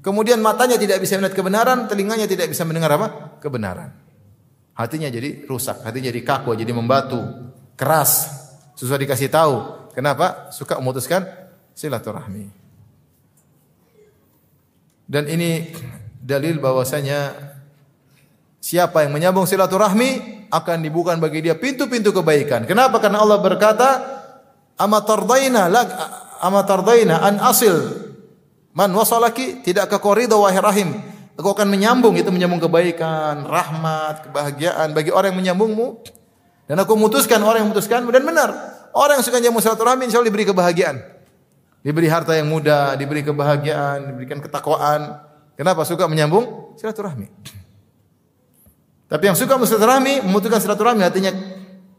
kemudian matanya tidak bisa melihat kebenaran, telinganya tidak bisa mendengar apa? Kebenaran. Hatinya jadi rusak, hatinya jadi kaku, jadi membatu, keras. Susah dikasih tahu. Kenapa? Suka memutuskan silaturahmi. Dan ini dalil bahwasanya siapa yang menyambung silaturahmi akan dibuka bagi dia pintu-pintu kebaikan. Kenapa? Karena Allah berkata, "Amatardaina lak amatardaina an asil man wasalaki tidak ke koridor wahai rahim." Aku akan menyambung itu menyambung kebaikan, rahmat, kebahagiaan bagi orang yang menyambungmu. Dan aku memutuskan orang yang memutuskanmu dan benar. Orang yang suka nyambung silaturahmi insya Allah diberi kebahagiaan. Diberi harta yang mudah, diberi kebahagiaan, diberikan ketakwaan. Kenapa suka menyambung silaturahmi? Tapi yang suka silaturahmi, membutuhkan silaturahmi hatinya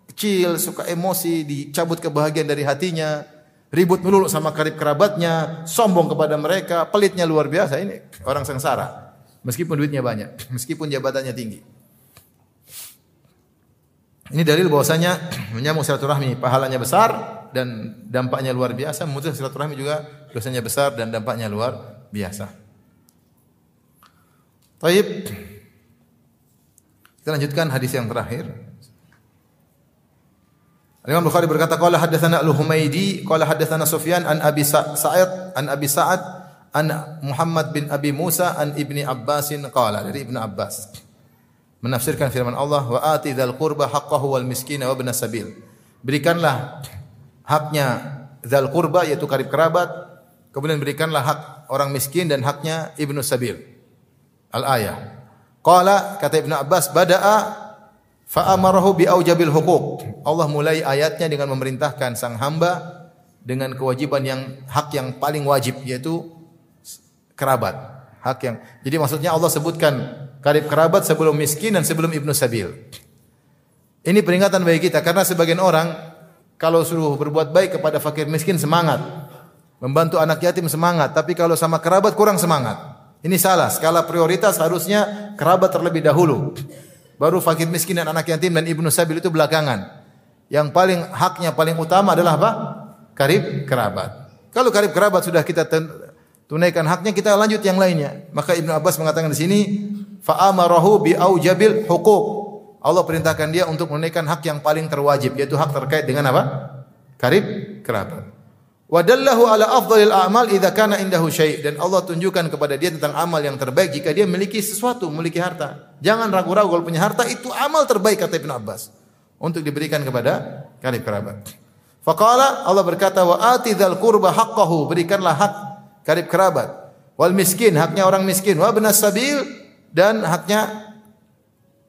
kecil, suka emosi, dicabut kebahagiaan dari hatinya, ribut melulu sama karib kerabatnya, sombong kepada mereka, pelitnya luar biasa ini orang sengsara. Meskipun duitnya banyak, meskipun jabatannya tinggi. Ini dalil bahwasanya menyambung silaturahmi pahalanya besar dan dampaknya luar biasa. Memutuskan silaturahmi juga dosanya besar dan dampaknya luar biasa. Taib. Kita lanjutkan hadis yang terakhir. Imam Bukhari berkata qala haddatsana Al-Humaidi qala haddatsana Sufyan an Abi Sa'id an Abi Sa'ad an Muhammad bin Abi Musa an Ibni Abbasin qala dari Ibnu Abbas menafsirkan firman Allah wa ati dzal qurba haqqahu wal miskina wa ibn sabil berikanlah haknya dzal qurba yaitu karib kerabat kemudian berikanlah hak orang miskin dan haknya ibnu sabil al ayah Qala kata Ibnu Abbas bada'a fa amarahu bi aujabil huquq. Allah mulai ayatnya dengan memerintahkan sang hamba dengan kewajiban yang hak yang paling wajib yaitu kerabat. Hak yang Jadi maksudnya Allah sebutkan karib kerabat sebelum miskin dan sebelum ibnu sabil. Ini peringatan bagi kita karena sebagian orang kalau suruh berbuat baik kepada fakir miskin semangat. Membantu anak yatim semangat, tapi kalau sama kerabat kurang semangat. Ini salah. Skala prioritas harusnya kerabat terlebih dahulu. Baru fakir miskin dan anak yatim dan ibnu sabil itu belakangan. Yang paling haknya paling utama adalah apa? Karib kerabat. Kalau karib kerabat sudah kita tunaikan haknya, kita lanjut yang lainnya. Maka Ibnu Abbas mengatakan di sini, fa'amarahu bi aujabil huquq. Allah perintahkan dia untuk menunaikan hak yang paling terwajib yaitu hak terkait dengan apa? Karib kerabat. Wadallahu ala afdalil a'mal idza kana indahu syai' dan Allah tunjukkan kepada dia tentang amal yang terbaik jika dia memiliki sesuatu, memiliki harta. Jangan ragu-ragu kalau punya harta itu amal terbaik kata Ibn Abbas untuk diberikan kepada karib kerabat. Faqala Allah berkata wa atidhal qurba haqqahu berikanlah hak karib kerabat wal miskin haknya orang miskin wa ibnas sabil dan haknya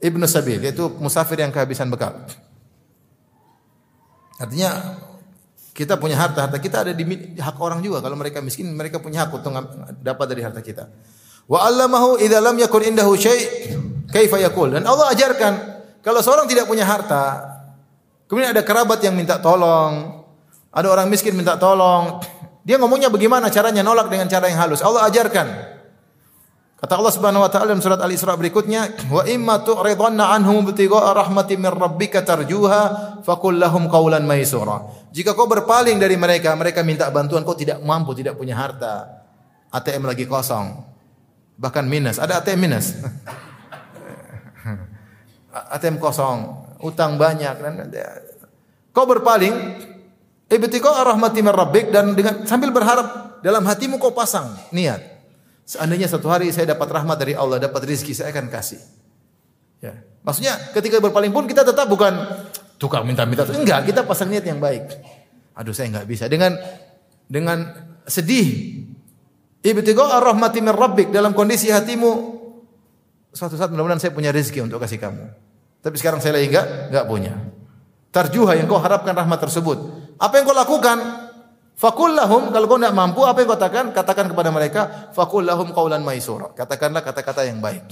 ibnu sabil yaitu musafir yang kehabisan bekal. Artinya kita punya harta, harta kita ada di hak orang juga. Kalau mereka miskin, mereka punya hak untuk dapat dari harta kita. Wa allamahu idza lam yakun indahu syai' kaifa yaqul. Dan Allah ajarkan kalau seorang tidak punya harta, kemudian ada kerabat yang minta tolong, ada orang miskin minta tolong, dia ngomongnya bagaimana caranya nolak dengan cara yang halus. Allah ajarkan. Kata Allah Subhanahu wa taala dalam surat Al-Isra berikutnya, "Wa imma tu'ridanna anhum ibtigha'a rahmatin min rabbika tarjuha faqul lahum qawlan maysura." Jika kau berpaling dari mereka, mereka minta bantuan, kau tidak mampu, tidak punya harta. ATM lagi kosong. Bahkan minus, ada ATM minus. ATM kosong, utang banyak kau berpaling ibtigha'a rahmatin min rabbik dan dengan sambil berharap dalam hatimu kau pasang niat Seandainya satu hari saya dapat rahmat dari Allah, dapat rezeki, saya akan kasih. Ya. Maksudnya ketika berpaling pun kita tetap bukan tukang minta-minta. Enggak, kita pasang niat yang baik. Aduh saya enggak bisa. Dengan dengan sedih. Ibtigha ar-rahmati min rabbik dalam kondisi hatimu suatu saat mudah-mudahan saya punya rezeki untuk kasih kamu. Tapi sekarang saya lagi enggak enggak punya. Tarjuha yang kau harapkan rahmat tersebut. Apa yang kau lakukan? Fakul lahum kalau kau tidak mampu apa yang kau katakan? Katakan kepada mereka fakul lahum kaulan maisura. Katakanlah kata-kata yang baik.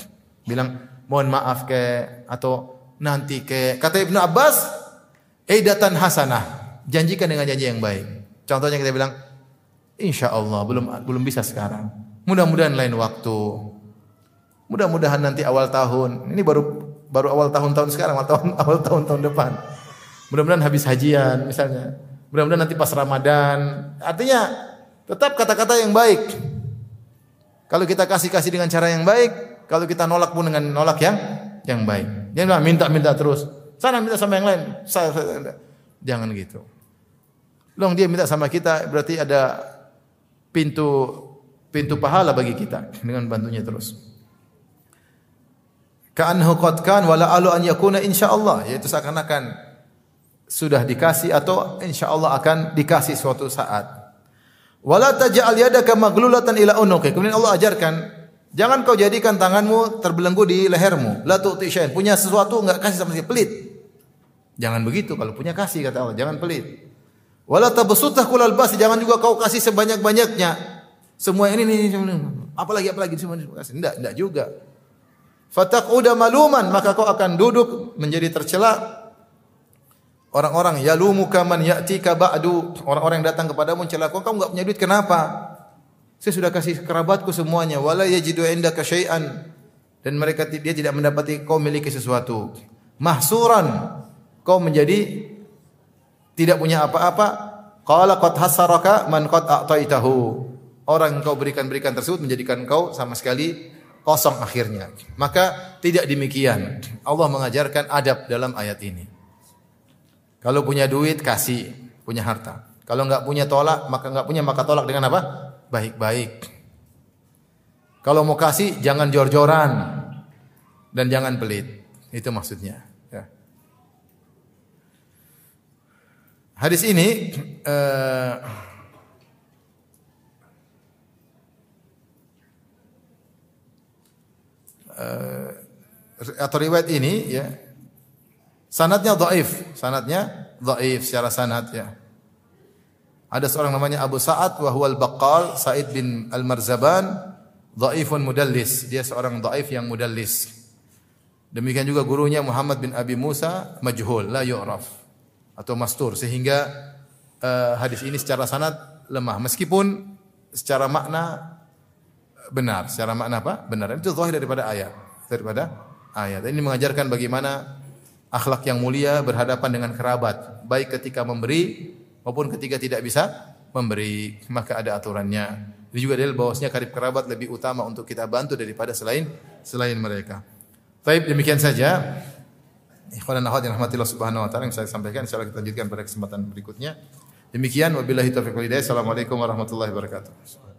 Bilang mohon maaf ke atau nanti ke. Kata Ibnu Abbas, eidatan hasanah. Janjikan dengan janji yang baik. Contohnya kita bilang, insya Allah belum belum bisa sekarang. Mudah-mudahan lain waktu. Mudah-mudahan nanti awal tahun. Ini baru baru awal tahun-tahun sekarang, awal tahun awal tahun-tahun depan. Mudah-mudahan habis hajian misalnya. Mudah-mudahan nanti pas Ramadan. Artinya tetap kata-kata yang baik. Kalau kita kasih-kasih dengan cara yang baik, kalau kita nolak pun dengan nolak yang yang baik. Jangan minta-minta terus. Sana minta sama yang lain. Jangan gitu. Long dia minta sama kita berarti ada pintu pintu pahala bagi kita dengan bantunya terus. Ka'annahu qad kan wala alu an yakuna insyaallah yaitu seakan-akan sudah dikasih atau insya Allah akan dikasih suatu saat. Wala taj'al yadaka maglulatan ila unuqi. Kemudian Allah ajarkan, jangan kau jadikan tanganmu terbelenggu di lehermu. La tu'ti syai'an. Punya sesuatu enggak kasih sama sekali, pelit. Jangan begitu kalau punya kasih kata Allah, jangan pelit. Wala tabsutah kulal bas, jangan juga kau kasih sebanyak-banyaknya. Semua ini ini, apalagi apalagi semua ini kasih. Enggak, enggak juga. Fataquda maluman, maka kau akan duduk menjadi tercela Orang-orang yalumuka man ya'tika ba'du. Orang-orang yang datang kepadamu mencela kau, kamu enggak punya duit kenapa? Saya sudah kasih kerabatku semuanya. Wala yajidu indaka syai'an. Dan mereka dia tidak mendapati kau miliki sesuatu. Mahsuran. Kau menjadi tidak punya apa-apa. Qala qad hasaraka man qad a'taitahu. Orang yang kau berikan-berikan tersebut menjadikan kau sama sekali kosong akhirnya. Maka tidak demikian. Allah mengajarkan adab dalam ayat ini. Kalau punya duit kasih, punya harta. Kalau enggak punya tolak, maka enggak punya maka tolak dengan apa? Baik-baik. Kalau mau kasih jangan jor-joran dan jangan pelit. Itu maksudnya. Ya. Hadis ini uh, uh, atau riwayat ini ya Sanatnya dhaif, sanatnya dhaif secara sanad ya. Ada seorang namanya Abu Sa'ad wa huwal Baqqal Sa'id bin Al-Marzaban dhaifun mudallis. Dia seorang dhaif yang mudallis. Demikian juga gurunya Muhammad bin Abi Musa majhul, la yu'raf atau mastur sehingga uh, hadis ini secara sanad lemah meskipun secara makna benar. Secara makna apa? Benar. Itu zahir daripada ayat. Daripada ayat. Ini mengajarkan bagaimana akhlak yang mulia berhadapan dengan kerabat, baik ketika memberi maupun ketika tidak bisa memberi, maka ada aturannya. Ini juga dalil bahwasanya karib kerabat lebih utama untuk kita bantu daripada selain selain mereka. Baik, demikian saja Ikhwan dan akhwat yang rahmatillah subhanahu wa ta'ala yang saya sampaikan insyaallah kita lanjutkan pada kesempatan berikutnya. Demikian wabillahi taufiq wal hidayah. Assalamualaikum warahmatullahi wabarakatuh.